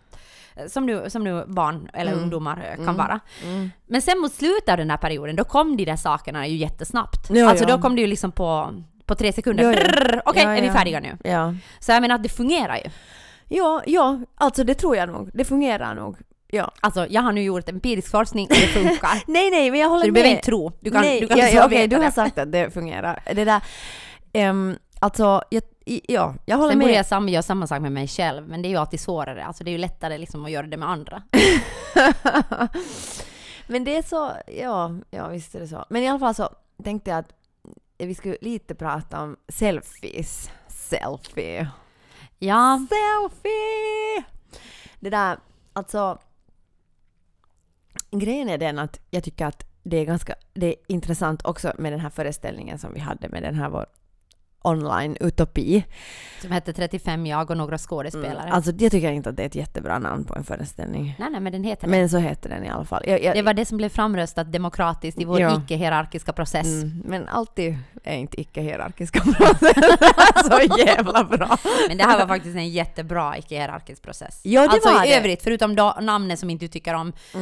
S2: som nu, som nu barn eller
S1: Mm.
S2: ungdomar eh, kan
S1: Mm.
S2: vara.
S1: Mm.
S2: Men sen mot slutet av den här perioden, då kom de där sakerna ju jättesnabbt.
S1: Ja,
S2: alltså
S1: ja.
S2: då kom det ju liksom på, på tre sekunder.
S1: Ja,
S2: Okej,
S1: Ja,
S2: är vi färdiga nu? Så jag menar att det fungerar ju.
S1: ja, ja, alltså det tror jag nog. Det fungerar nog. Ja.
S2: Alltså jag har nu gjort empirisk forskning och det funkar.
S1: Nej, nej, men jag håller
S2: Så du
S1: med.
S2: behöver inte tro. Du kan,
S1: nej,
S2: du kan
S1: ja,
S2: liksom
S1: ja, okej,
S2: veta
S1: du har sagt att det fungerar. Det där, ehm, alltså, jag, ja, jag håller
S2: Sen borde
S1: med.
S2: jag göra samma sak med mig själv, men det är ju alltid svårare. Alltså det är ju lättare liksom att göra det med andra.
S1: Men det är så, ja, ja visst är det så. Men i alla fall så tänkte jag att vi skulle lite prata om selfies. Selfie.
S2: Ja,
S1: Selfie! Det där, alltså... Grejen är den att jag tycker att det är ganska det är intressant också med den här föreställningen som vi hade med den här vår online-utopi.
S2: som hette 35 jag och några skådespelare.
S1: Mm. Alltså det tycker jag inte att det är ett jättebra namn på en föreställning.
S2: nej, nej, men den heter det.
S1: Men så heter den i alla fall. Jag, jag,
S2: Det var det som blev framröstat demokratiskt i vår
S1: Ja.
S2: icke-hierarkiska process.
S1: Mm, men alltid är inte icke-hierarkiska processer så jävla bra.
S2: Men det här var faktiskt en jättebra icke-hierarkisk process.
S1: Ja, det
S2: alltså
S1: var
S2: i
S1: det.
S2: övrigt, förutom då, namnet som inte du tycker om. Jag,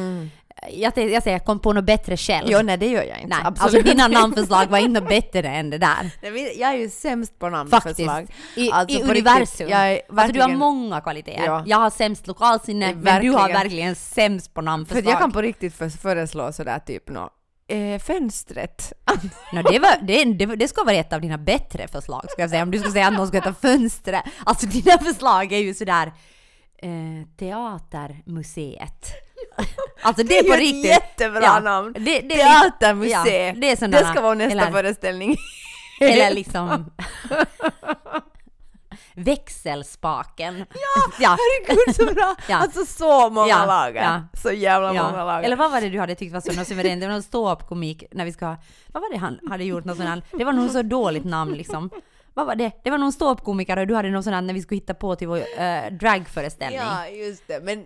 S2: jag, jag säger, kom på något bättre själv.
S1: Jo, nej det gör jag inte.
S2: nej,
S1: Absolut
S2: alltså dina namnförslag var inte bättre än det där.
S1: Nej, Jag är ju sämst på namnförslag.
S2: Faktiskt. I,
S1: Alltså,
S2: i universum.
S1: jag är
S2: Alltså du har många kvaliteter.
S1: Ja.
S2: Jag har sämst lokalsinne, men du har
S1: Verkligen.
S2: sämst på
S1: För
S2: namnförslag.
S1: att jag kan på riktigt för, föreslå sådär typ nå eh, fönstret.
S2: Nå, det, var, det, det, det ska vara ett av dina bättre förslag, ska jag säga. Om du ska säga att någon ska heta fönstret. Alltså dina förslag är ju sådär eh, Teatermuseet. Alltså det är på
S1: ju ett
S2: riktigt.
S1: jättebra
S2: Ja.
S1: namn.
S2: Det, det, är
S1: Teatermuseet.
S2: Ja, det, är
S1: det ska vara nästa
S2: eller,
S1: föreställning.
S2: eller liksom växelspaken. Ja, ja.
S1: Herregud så bra!
S2: Ja.
S1: Alltså så många
S2: Ja,
S1: lager.
S2: ja.
S1: Så jävla
S2: Ja.
S1: många lager.
S2: Eller vad var det du hade tyckt var så suveränt? Det var någon ståuppkomik när vi ska... Vad var det han hade gjort? Något sånt här, det var nog så dåligt namn liksom. Vad var det? Det var någon ståuppkomiker och du hade någon sån här när vi skulle hitta på till vår uh, dragföreställning.
S1: Ja, just det. Men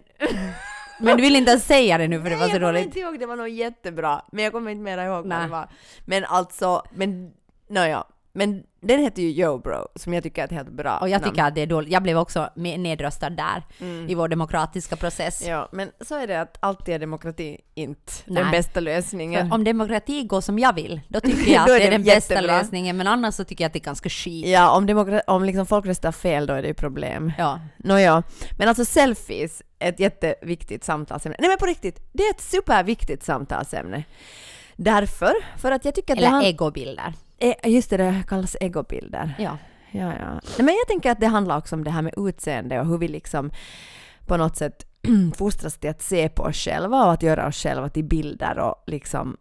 S2: Men du vill inte ens säga det nu för det var
S1: Nej,
S2: så
S1: jag kommer
S2: dåligt.
S1: inte ihåg, det var nog jättebra. Men jag kommer inte mera ihåg vad
S2: Nej.
S1: det var. Men alltså, men nåja. Men den heter ju Yo Bro, som jag tycker är ett helt bra
S2: Och jag
S1: namn.
S2: tycker att det är dåligt. Jag blev också nedröstad där
S1: Mm.
S2: i vår demokratiska process.
S1: Ja, men så är det att alltid är demokrati inte
S2: Nej.
S1: den bästa lösningen.
S2: Om demokrati går som jag vill, då tycker jag att
S1: Då är
S2: det är den bästa
S1: jättebra.
S2: lösningen. Men annars så tycker jag att det är ganska skit.
S1: Ja, om, demokra- om liksom folk röstar fel då är det ju problem.
S2: Ja.
S1: Nåja, men alltså selfies ett jätteviktigt samtalsämne. Nej men på riktigt, det är ett superviktigt samtalsämne. Därför, för att jag tycker att det
S2: Eller
S1: han-
S2: egobilder.
S1: Eh, Just det, det kallas egobilder.
S2: Ja.
S1: Ja, ja. Nej, men jag tänker att det handlar också om det här med utseende och hur vi liksom på något sätt fostras till att se på oss själva och att göra oss själva till bilder och liksom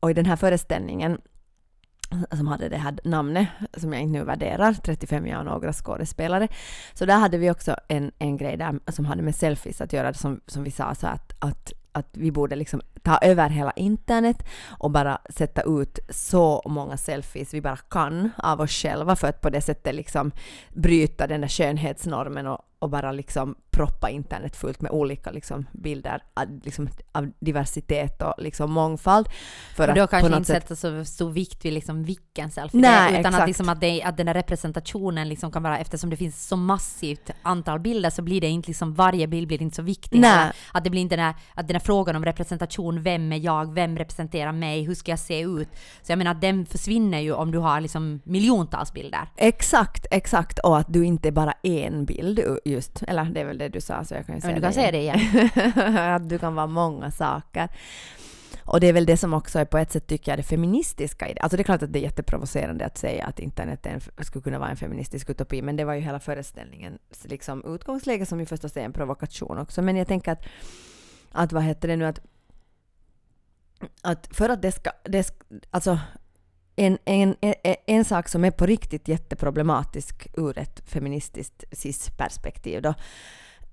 S1: och i den här föreställningen som hade det här namnet som jag inte nu värderar, 35 jag och några skådespelare. Så där hade vi också en, en grej där som hade med selfies att göra, som, som vi sa så att, att, att vi borde liksom ta över hela internet och bara sätta ut så många selfies vi bara kan av oss själva för att på det sättet liksom bryta den där skönhetsnormen och, och bara liksom proppa internet fullt med olika liksom bilder av, liksom, av diversitet och liksom mångfald. För
S2: och då
S1: att
S2: kanske inte
S1: sätt
S2: sätta så stor vikt vid liksom vilken selfie
S1: Nej,
S2: är, utan att, liksom att, det, att den där representationen liksom kan vara, eftersom det finns så massivt antal bilder så blir det inte liksom, varje bild blir inte så viktig.
S1: Nej.
S2: Att det blir inte den här, att den här frågan om representation, vem är jag, vem representerar mig, hur ska jag se ut? Så jag menar att den försvinner ju om du har liksom miljontals bilder.
S1: Exakt, exakt. Och att du inte är bara en bild just. Eller det är väl det du sa så jag kan ju
S2: Men
S1: säga
S2: du kan säga det igen.
S1: att du kan vara många saker. Och det är väl det som också är på ett sätt tycker jag det feministiska i det. Alltså det är klart att det är jätteprovocerande att säga att internet en, skulle kunna vara en feministisk utopi, men det var ju hela föreställningens liksom, utgångsläge som ju förstås är en provokation också. Men jag tänker att, att vad heter det nu, att, att för att det ska, det alltså en, en, en, en sak som är på riktigt jätteproblematisk ur ett feministiskt cis-perspektiv då,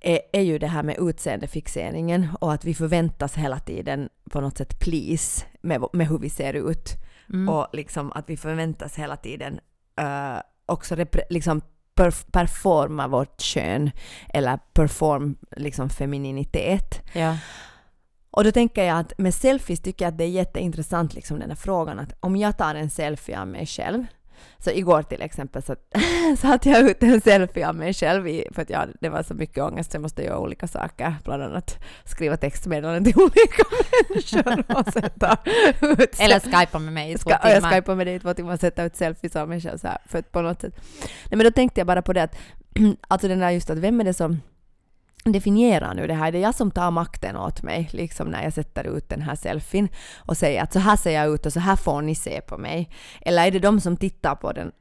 S1: är, är ju det här med utseendefixeringen och att vi förväntas hela tiden på något sätt please med, med hur vi ser ut.
S2: Mm.
S1: Och liksom att vi förväntas hela tiden uh, också repre, liksom perf performa vårt kön eller perform liksom femininitet.
S2: Ja.
S1: Och då tänker jag att med selfies tycker jag att det är jätteintressant liksom den här frågan att om jag tar en selfie av mig själv så igår till exempel så satte jag ut en selfie av mig själv i, för att jag, det var så mycket ångest så jag måste göra olika saker, bland annat skriva textmeddelanden till olika människor och sätta ut
S2: Eller skypa med mig i två
S1: och jag
S2: timmar.
S1: skypar med dig i två timmar och sätta ut selfies av mig själv så här, för att på något sätt. Nej men då tänkte jag bara på det att, alltså den där just att vem är det som definiera nu det här? Är det jag som tar makten åt mig, liksom när jag sätter ut den här selfien och säger att så här ser jag ut och så här får ni se på mig? Eller är det de som tittar på den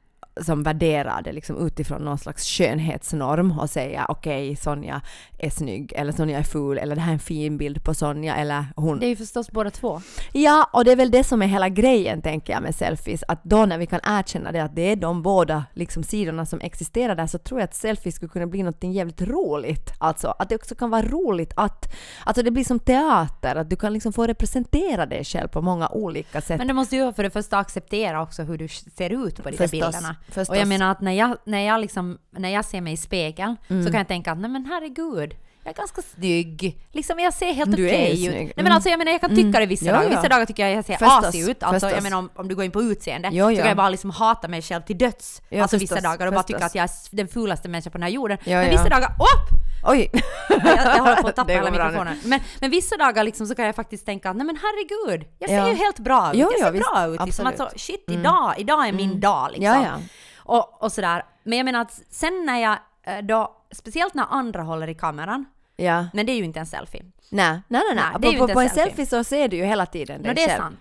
S1: som värderar det liksom utifrån någon slags skönhetsnorm och säger okej, Sonja är snygg eller Sonja är ful eller det här är en fin bild på Sonja eller hon
S2: Det är ju förstås båda två.
S1: Ja, och det är väl det som är hela grejen tänker jag med selfies, att då när vi kan erkänna det att det är de båda liksom, sidorna som existerar där så tror jag att selfies skulle kunna bli något jävligt roligt. Alltså att det också kan vara roligt att, alltså det blir som teater, att du kan liksom få representera dig själv på många olika sätt.
S2: Men du måste ju för det första acceptera också hur du ser ut på de
S1: Förstås,
S2: bilderna.
S1: Förstås.
S2: Och jag menar att när jag, när jag, liksom, när jag ser mig i spegeln
S1: Mm.
S2: så kan jag tänka att nej men herregud, jag är ganska snygg. Liksom jag ser helt okej
S1: ju
S2: ut.
S1: snygg.
S2: Nej men
S1: Mm.
S2: alltså jag menar jag kan tycka det vissa
S1: Ja,
S2: dagar.
S1: ja.
S2: Vissa dagar tycker jag jag ser
S1: Förstås,
S2: asig ut. Alltså jag
S1: förstås.
S2: menar om, om du går in på utseende
S1: Jo,
S2: så
S1: ja.
S2: kan jag bara liksom hata mig själv till döds. Alltså vissa
S1: förstås,
S2: dagar och bara tycka att jag är den fulaste människan på den här jorden. Men vissa dagar, upp!
S1: Oj!
S2: Jag, jag håller på att tappa
S1: Det nu.
S2: mikrofonen. Men, men vissa dagar liksom så kan jag faktiskt tänka att nej men herregud, jag ser
S1: Ja.
S2: ju helt bra ut.
S1: Jo,
S2: jag
S1: ja,
S2: ser
S1: visst.
S2: bra ut. Liksom. Alltså, shit, idag, idag är min dag liksom.
S1: Ja.
S2: Och, och sådär. Men jag menar att sen när jag eh, då, speciellt när andra håller i kameran,
S1: Ja.
S2: men det är ju inte en selfie.
S1: Nej, nej, nej.
S2: Nej,
S1: nej.
S2: det är
S1: På, på,
S2: inte
S1: på
S2: en selfie.
S1: selfie så ser du ju hela tiden
S2: No,
S1: dig
S2: det är
S1: själv.
S2: sant.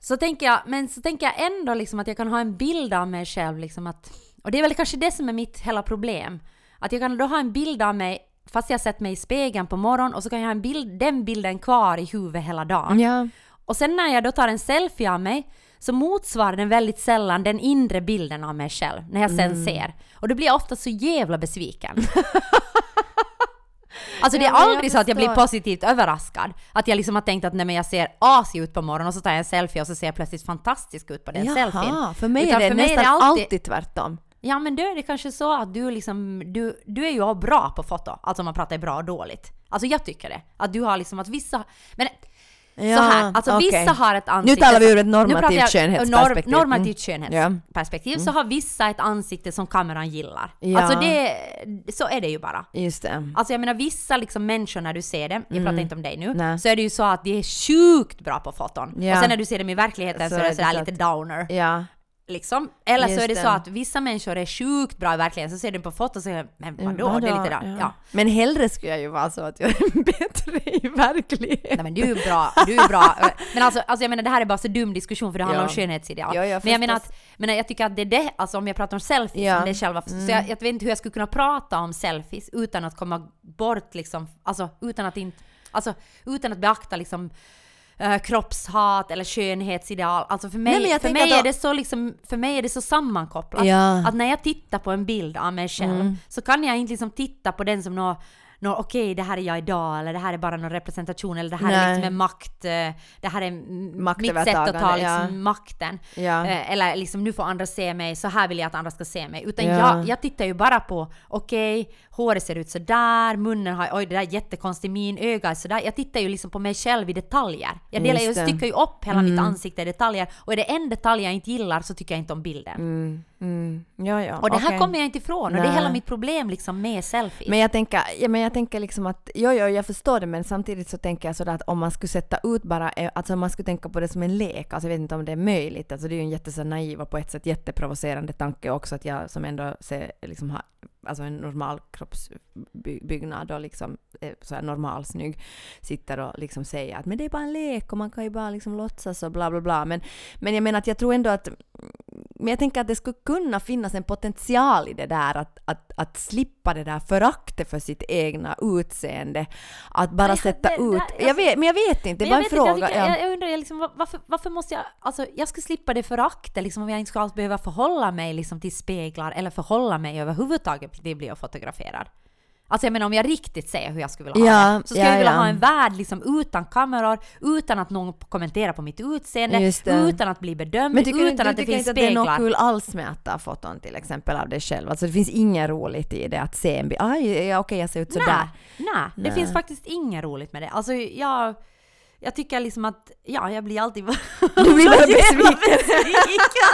S2: Så tänker jag, men så tänker jag ändå liksom att jag kan ha en bild av mig själv liksom att, och det är väl kanske det som är mitt hela problem. Att jag kan då ha en bild av mig fast jag sett mig i spegeln på morgonen och så kan jag ha en bild, den bilden kvar i huvudet hela dagen.
S1: Ja.
S2: Och sen när jag då tar en selfie av mig så motsvarar den väldigt sällan den inre bilden av mig själv när jag sen
S1: Mm.
S2: ser. Och då blir jag ofta så jävla besviken. Alltså det är
S1: Ja,
S2: aldrig så att jag blir positivt överraskad. Att jag liksom har tänkt att nej men jag ser asig ut på morgonen och så tar jag en selfie och så ser jag plötsligt fantastisk ut på den selfien.
S1: Jaha, för mig
S2: Utan
S1: är det nästan
S2: alltid-
S1: alltid tvärtom.
S2: Ja men då är det kanske så att du liksom, du, du är ju bra på foto. Alltså man pratar bra och dåligt. Alltså jag tycker det. Att du har liksom att vissa, men
S1: Ja,
S2: så här, alltså
S1: okej.
S2: vissa har ett ansikte...
S1: talar vi ur ett normativt
S2: nu jag-
S1: skönhetsperspektiv.
S2: Norm, normativt
S1: Mm.
S2: skönhetsperspektiv så har vissa ett ansikte som kameran gillar.
S1: Ja.
S2: Alltså det, så är det ju bara.
S1: Just det.
S2: Alltså jag menar vissa liksom människor när du ser dem, jag pratar inte om dig nu,
S1: Mm. Nej.
S2: så är det ju så att de är sjukt bra på foton.
S1: Ja.
S2: Och sen när du ser dem i verkligheten så,
S1: Så
S2: är det sådär
S1: så
S2: lite downer.
S1: Ja.
S2: Liksom. Eller så
S1: Just
S2: är det,
S1: det.
S2: så att vissa människor är sjukt bra i verkligheten, så ser du på foto och säger men vadå,
S1: Vadå?
S2: det är lite där. Ja.
S1: Men hellre skulle jag ju vara så att jag är bättre i verkligheten.
S2: Nej men du är bra, du är bra. Men alltså, alltså jag menar det här är bara så dum diskussion för det handlar
S1: Ja.
S2: om skönhetsideal.
S1: Ja, ja,
S2: men jag menar att, men jag tycker att det är det, alltså om jag pratar om selfies,
S1: Ja. Mm.
S2: det är själva, så jag, jag vet inte hur jag skulle kunna prata om selfies utan att komma bort liksom, alltså utan att inte, alltså utan att beakta liksom eh, kroppshat eller skönhetsideal. Alltså för mig,
S1: Nej,
S2: för mig
S1: att
S2: är
S1: då-
S2: det så liksom, för mig är det så sammankopplat.
S1: Ja.
S2: Att när jag tittar på en bild av mig själv
S1: Mm.
S2: så kan jag inte liksom titta på den som nå nå, okej det här är jag idag eller det här är bara någon representation eller det här är
S1: Nej.
S2: liksom en makt, eh, det här är m- mitt sätt att ta liksom
S1: ja.
S2: makten.
S1: Ja.
S2: Eh, Eller liksom nu får andra se mig, så här vill jag att andra ska se mig. Utan
S1: Ja.
S2: jag, jag tittar ju bara på, okej, håret ser ut sådär, munnen har, oj det där är jättekonstigt, min öga är sådär. Jag tittar ju liksom på mig själv i detaljer. Jag, delar, jag styckar ju upp hela mitt ansikte i detaljer och är det en detalj jag inte gillar så tycker jag inte om bilden.
S1: Mm, mm. Ja, ja.
S2: Och det här
S1: okej.
S2: kommer jag inte ifrån och det är hela mitt problem liksom med selfies.
S1: Men jag tänker, ja, men jag tänker liksom att, jo, jo, jag förstår det, men samtidigt så tänker jag sådär att om man skulle sätta ut bara, eh, alltså om man skulle tänka på det som en lek, alltså jag vet inte om det är möjligt, alltså det är ju en jätte så naiv och på ett sätt jätteprovocerande tanke också att jag som ändå ser, liksom har alltså en normal kroppsbyggnad och liksom är så här normal snygg sitter och liksom säger att men det är bara en lek och man kan ju bara liksom låtsas och bla bla bla. Men, men jag menar att jag tror ändå att men jag tänker att det skulle kunna finnas en potential i det där att, att, att slippa det där föraktet för sitt egna utseende. Att bara
S2: Nej,
S1: sätta
S2: det-
S1: ut...
S2: det-
S1: Jag vet, men jag vet inte, det var
S2: jag
S1: en
S2: inte,
S1: fråga.
S2: Jag, jag, jag undrar liksom, var- varför, varför måste jag... Alltså, jag ska slippa det föraktet liksom, om jag inte ska alls behöva förhålla mig liksom, till speglar eller förhålla mig överhuvudtaget till att bli fotograferad. Alltså jag menar om jag riktigt säger hur jag skulle vilja ha
S1: Ja,
S2: det, så skulle
S1: ja,
S2: jag vilja
S1: ja.
S2: ha en värld liksom utan kameror, utan att någon kommenterar på mitt utseende, utan att bli bedömd,
S1: Men tycker du,
S2: utan
S1: du
S2: att det
S1: tycker
S2: finns
S1: inte att det är
S2: speglar.
S1: något kul alls med att ta foton till exempel av dig själv? Alltså det finns inget roligt i det att se en bild. Aj, ja, okej jag ser ut sådär.
S2: Nej, nej, det finns faktiskt inget roligt med det. Alltså jag, jag tycker liksom att, ja, jag blir alltid
S1: Du blir bara besviken.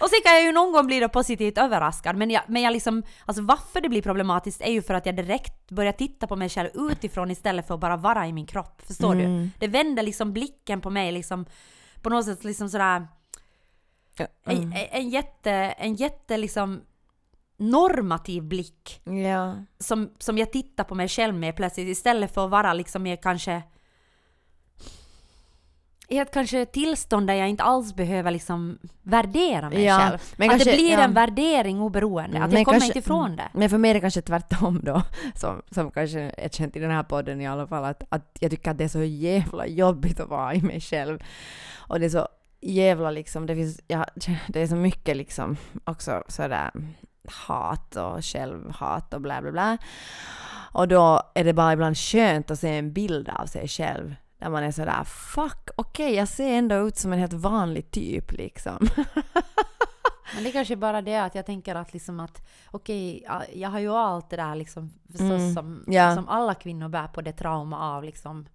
S2: Och sen kan jag ju någon gång bli då positivt överraskad, men jag, men jag liksom, alltså varför det blir problematiskt är ju för att jag direkt börjar titta på mig själv utifrån istället för att bara vara i min kropp. Förstår
S1: Mm.
S2: du? Det vänder liksom blicken på mig liksom, på något sätt liksom sådär, en,
S1: Mm.
S2: en, en jätte, en jätte liksom normativ blick
S1: Ja.
S2: som, som jag tittar på mig själv med plötsligt istället för att vara liksom mer kanske i ett kanske tillstånd där jag inte alls behöver liksom värdera mig
S1: Ja,
S2: själv.
S1: men
S2: att
S1: kanske-
S2: det blir
S1: ja.
S2: en värdering oberoende, att
S1: men
S2: jag kommer
S1: kanske-
S2: inte ifrån det.
S1: Men för mig är det kanske tvärtom då, som, som kanske är känt i den här podden i alla fall, att, att jag tycker att det är så jävla jobbigt att vara i mig själv. Och det är så jävla liksom, det finns, ja, det är så mycket liksom också sådär hat och självhat och bla bla bla. Och då är det bara ibland skönt att se en bild av sig själv där man är sådär fuck, okej jag ser ändå ut som en helt vanlig typ liksom.
S2: Men det kanske är bara det att jag tänker att liksom att okej, ja, jag har ju allt det där liksom
S1: Mm,
S2: som,
S1: ja.
S2: som alla kvinnor bär på det trauma av liksom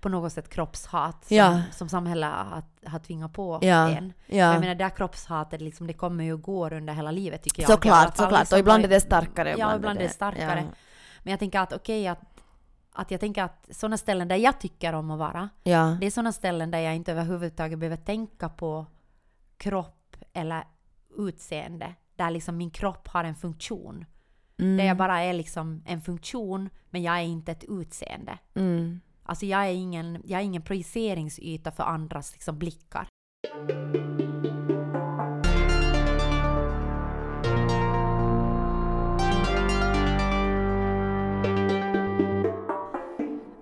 S2: på något sätt kroppshat som,
S1: Ja.
S2: som samhället har, har tvingat på
S1: Ja,
S2: en.
S1: ja.
S2: Jag menar det här kroppshatet liksom, det kommer ju går under hela livet tycker jag.
S1: Såklart, såklart.
S2: liksom,
S1: Och ibland är det starkare.
S2: Ja, ibland är det starkare. Men jag tänker att okej att, att jag tänker att sådana ställen där jag tycker om att vara,
S1: Ja.
S2: det är sådana ställen där jag inte överhuvudtaget behöver tänka på kropp eller utseende. Där liksom min kropp har en funktion.
S1: Mm.
S2: Där jag bara är liksom en funktion, men jag är inte ett utseende.
S1: Mm.
S2: Alltså jag är ingen, jag är ingen projiceringsyta för andras liksom blickar.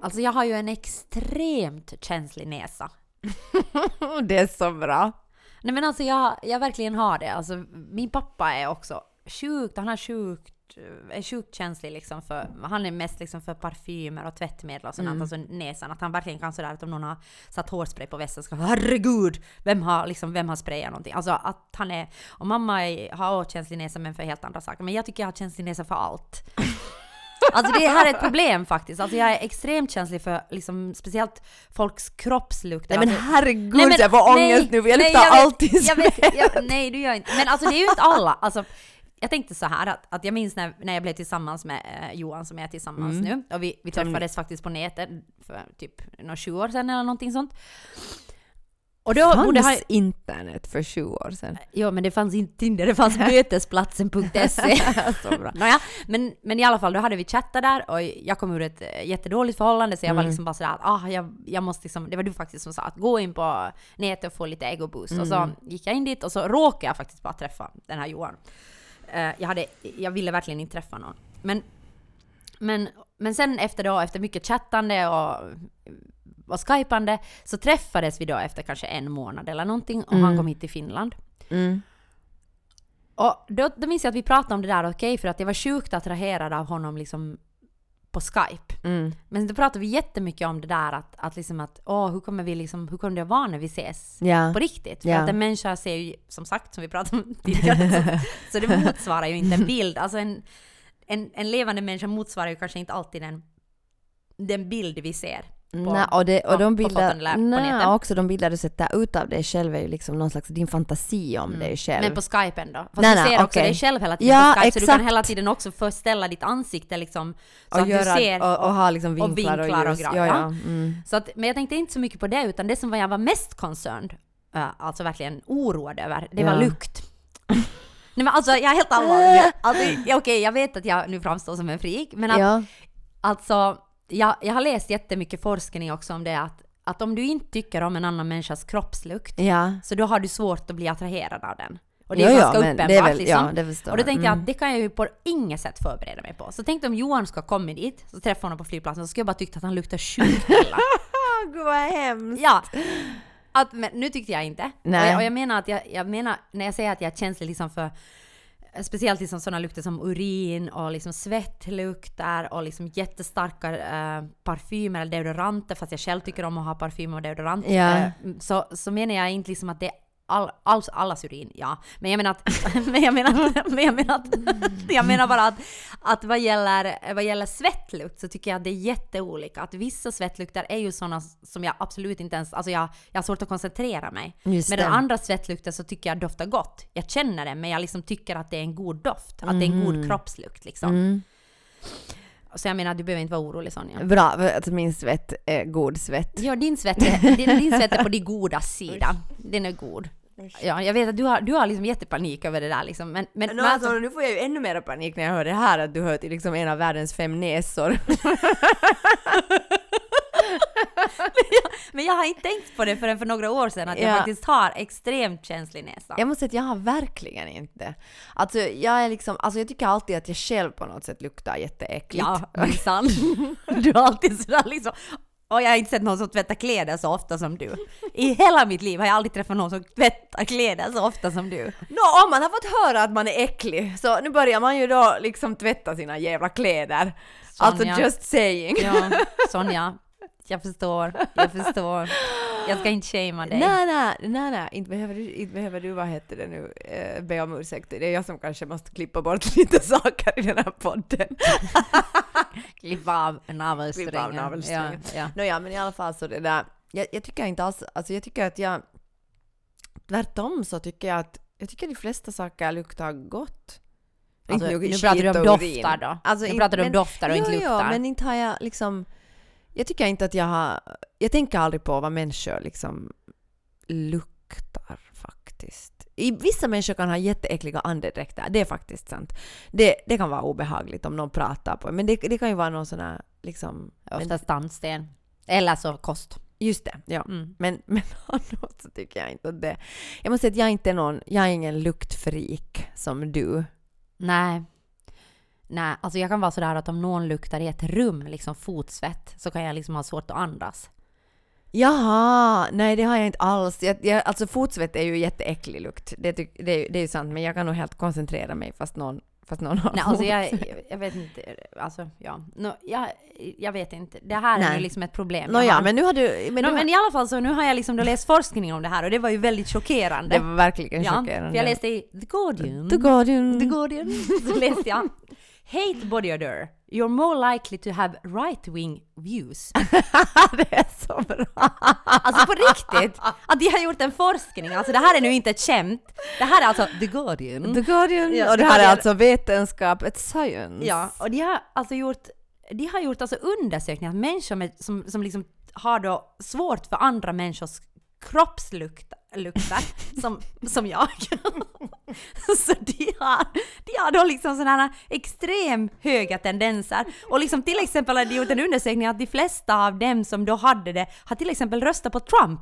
S2: Alltså jag har ju en extremt känslig näsa.
S1: det är så bra.
S2: Nej men alltså jag, jag verkligen har det. Alltså min pappa är också sjukt, han har sjukt, är sjukt känslig liksom för, han är mest liksom för parfymer och tvättmedel och sånt,
S1: Mm.
S2: alltså näsan. Att han verkligen kan sådär att om någon har satt hårspray på västen ska han, herregud, vem har liksom, vem har sprayat någonting? Alltså att han är, och mamma är, har också känslig näsa men för helt andra saker. Men jag tycker jag har känslig näsa för allt. Alltså det här är ett problem faktiskt. Alltså jag är extremt känslig för liksom speciellt folks kroppslukter.
S1: Nej men
S2: Alltså-
S1: herregud
S2: Nej, men-
S1: jag får
S2: nej,
S1: ångest nu för jag
S2: nej,
S1: luktar
S2: vet,
S1: alltid
S2: jag vet, jag, Nej du gör inte. Men alltså det är ju inte alla. Alltså, jag tänkte så här att, att jag minns när, när jag blev tillsammans med eh, Johan som jag är tillsammans
S1: Mm.
S2: nu. Och vi, vi träffades faktiskt på nätet för typ några 20 år sedan eller någonting sånt. Och då
S1: Fanns
S2: han,
S1: internet för 20 år sedan?
S2: Jo men det fanns inte Tinder, det fanns mötesplatsen.se. Nåja, men, men i alla fall då hade vi chattat där och jag kom ur ett eh, jättedåligt förhållande så jag var
S1: Mm.
S2: liksom bara sådär att ah, jag, jag måste liksom, det var du faktiskt som sa att gå in på nätet och få lite egoboost. Och så
S1: Mm.
S2: gick jag in dit och så råkade jag faktiskt bara träffa den här Johan. Eh, jag, hade, jag ville verkligen inte träffa någon. Men, men, men sen efter då, efter mycket chattande och, och skypande så träffades vi då efter kanske en månad eller någonting och han
S1: Mm.
S2: kom hit till Finland.
S1: Mm.
S2: Och då, då minns jag att vi pratade om det där, okej, för att jag var sjukt attraherad av honom liksom på Skype.
S1: Mm.
S2: Men då pratade vi jättemycket om det där att, att liksom att, åh, hur kommer vi liksom, hur kommer det att vara när vi ses?
S1: Ja.
S2: På riktigt. För
S1: Ja.
S2: att en människa ser ju, som sagt, som vi pratade om tidigare, så, så det motsvarar ju inte en bild. Alltså en, en, en levande människa motsvarar ju kanske inte alltid den, den bild vi ser.
S1: Nej, och, det, och de
S2: på
S1: nej, också de bilder du sätter ut av dig själv är ju liksom någon slags din fantasi om dig själv.
S2: Mm. Men på Skype ändå. Fast
S1: Nej,
S2: du
S1: nej,
S2: ser också
S1: okej.
S2: dig själv hela tiden
S1: Ja,
S2: på Skype, så du kan
S1: exakt.
S2: hela tiden också förställa ditt ansikte liksom. Så
S1: och,
S2: att
S1: göra,
S2: du ser.
S1: och, och ha liksom
S2: och
S1: vinklar och,
S2: vinklar och
S1: ljus.
S2: grejer,
S1: ja,
S2: ja.
S1: Mm.
S2: Så att, men jag tänkte inte så mycket på det, utan det som jag var mest concerned, äh, alltså verkligen oroad över, det var lukt. Nej men alltså jag är helt allvarlig. Alltså, okej, jag vet att jag nu framstår som en freak, men att alltså, jag, jag har läst jättemycket forskning också om det att, att om du inte tycker om en annan människas kroppslukt
S1: Ja.
S2: så då har du svårt att bli attraherad av den. Och det
S1: Ja,
S2: är
S1: ja,
S2: ganska
S1: men
S2: uppenbart
S1: det är väl-
S2: liksom.
S1: ja,
S2: och då
S1: jag.
S2: tänkte jag
S1: Mm.
S2: att det kan jag ju på inget sätt förbereda mig på. Så tänkte om Johan ska komma dit, så träffar honom på flygplatsen, så skulle jag bara tyckt att han luktar sjukt illa.
S1: Gud vad hemskt.
S2: Ja. Att, men nu tyckte jag inte.
S1: Nej.
S2: Och jag, och jag menar att jag, jag menar, när jag säger att jag är känslig liksom för Speciellt liksom sådana lukter som urin och liksom svettlukter och liksom jättestarka eh, parfymer eller deodoranter fast jag själv tycker om att ha parfym och deodorant.
S1: Ja.
S2: Eh, så, så menar jag inte liksom att det är all, alls, allas urin, ja. Men jag menar att, men jag menar, men jag menar, att, jag menar bara att, att vad, gäller, vad gäller svettlukt så tycker jag att det är jätteolika. Att vissa svettlukter är ju sådana som jag absolut inte ens, alltså jag, jag har svårt att koncentrera mig.
S1: Just det.
S2: den andra svettlukten så tycker jag doftar gott. Jag känner det men jag liksom tycker att det är en god doft. Att det är en god kroppslukt liksom.
S1: Mm.
S2: Så jag menar du behöver inte vara orolig Sonja.
S1: Bra, att min svett är god svett.
S2: Ja, din svett är, din, din svett är på de goda sida. Den är god. Ja, jag vet att du har, du har liksom jättepanik över det där liksom. Men, men,
S1: Men
S2: men
S1: alltså,
S2: alltså,
S1: nu får jag ju ännu mer panik när jag hör det här att du hör till liksom en av världens fem näsor.
S2: men jag har inte tänkt på det förrän för några år sedan att jag
S1: Ja.
S2: faktiskt har extremt känslig näsa.
S1: Jag måste säga att jag har verkligen inte. Alltså jag är liksom, alltså jag tycker alltid att jag själv på något sätt luktar jätteäckligt.
S2: Ja, minsann. Du har alltid sådär liksom... Och jag har inte sett någon som tvättar kläder så ofta som du. I hela mitt liv har jag aldrig träffat någon som tvättar kläder så ofta som du.
S1: Nå, om man har fått höra att man är äcklig så nu börjar man ju då liksom tvätta sina jävla kläder. Alltså
S2: Sonja.
S1: just saying.
S2: Ja, Sonja. Jag förstår, jag förstår. Jag ska inte shamea dig.
S1: Nej, nej, nej, nej, inte behöver du, inte behöver du vad heter det nu, eh, be om ursäkt. Det är jag som kanske måste klippa bort lite saker i den här podden.
S2: Klippa av navelsträngen.
S1: Klippa av navelsträngen.
S2: Ja, ja.
S1: Nåja, men i alla fall så det där, jag, jag tycker inte alls, alltså jag tycker att jag, tvärtom så tycker jag att, jag tycker de flesta saker luktar gott.
S2: Alltså,
S1: Inte
S2: nu pratar du om doftar då.
S1: Alltså,
S2: nu
S1: inte-
S2: pratar du om doftar och inte
S1: jo,
S2: luktar.
S1: Jo, men inte har jag liksom, jag tycker inte att jag har, jag tänker aldrig på vad människor liksom luktar faktiskt. I, vissa människor kan ha jätteäckliga andedräkter, det är faktiskt sant. Det, det kan vara obehagligt om någon pratar på men det, det kan ju vara någon sån här liksom...
S2: Oftast tandsten. Eller så kost.
S1: Just det, ja.
S2: Mm.
S1: Men, men annars så tycker jag inte att det... Jag måste säga att jag är inte är någon, jag är ingen luktfreak som du.
S2: Nej. Nej, alltså jag kan vara sådär att om någon luktar i ett rum, liksom fotsvett, så kan jag liksom ha svårt att andas.
S1: Jaha, nej det har jag inte alls. Jag, jag, alltså fotsvett är ju jätteäcklig lukt. Det, det, är ju- det är ju sant, men jag kan nog helt koncentrera mig fast någon, fast någon har
S2: Nej, alltså jag, jag vet inte, alltså ja. Nå, jag, jag vet inte. Det här är
S1: Nej.
S2: nu liksom ett problem. Jag har-
S1: men nu har du... Men, du har,
S2: men i alla fall så nu har jag liksom då läst forskning om det här och det var ju väldigt chockerande.
S1: det var verkligen
S2: ja,
S1: chockerande.
S2: för jag läste i The Guardian.
S1: The Guardian.
S2: The Guardian. Så läste jag. Hate body odor. You're more likely to have right-wing views.
S1: det är så bra.
S2: Alltså på riktigt! Att de har gjort en forskning, alltså det här är nu inte ett skämt. Det här är alltså The Guardian.
S1: The Guardian.
S2: Ja,
S1: och det här är alltså vetenskap, ett science.
S2: Ja, och de har alltså gjort, de har gjort alltså undersökningar, att människor med, som, som liksom har då svårt för andra människors kroppslukter, lukter, som, som jag. Så de har, de har då liksom sådana extrem höga tendenser. Och liksom till exempel har de gjort en undersökning att de flesta av dem som då hade det har till exempel röstat på Trump.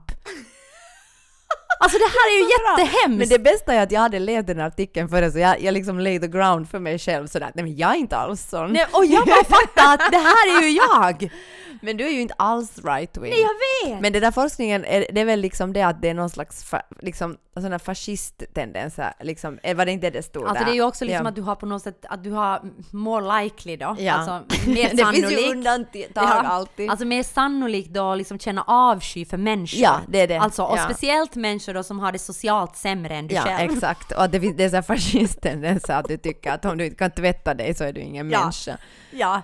S2: Alltså det här är ju jättehemskt!
S1: Men det bästa är att jag hade läst den artikeln före så jag, jag liksom lay the ground för mig själv sådär nej men jag är inte alls sån.
S2: Nej, och jag bara fattar att det här är ju jag!
S1: Men du är ju inte alls right wing.
S2: Nej, jag vet!
S1: Men den där forskningen, är, det är väl liksom det att det är någon slags fa, liksom, sådana fascisttendenser, liksom, var det inte det stod
S2: Alltså
S1: där?
S2: det är ju också liksom
S1: Ja.
S2: att du har på något sätt, att du har more likely då.
S1: Ja.
S2: Alltså mer
S1: det finns ju
S2: sannolikt.
S1: undantag
S2: Ja,
S1: alltid.
S2: Alltså mer sannolikt då liksom känna avsky för människor.
S1: Ja, det är det.
S2: Alltså, och
S1: Ja.
S2: speciellt människor då som har det socialt sämre än du
S1: ja,
S2: själv.
S1: exakt. Och att det, finns, det är så fascisttendenser att du tycker att om du inte kan tvätta dig så är du ingen
S2: Ja.
S1: människa.
S2: Ja.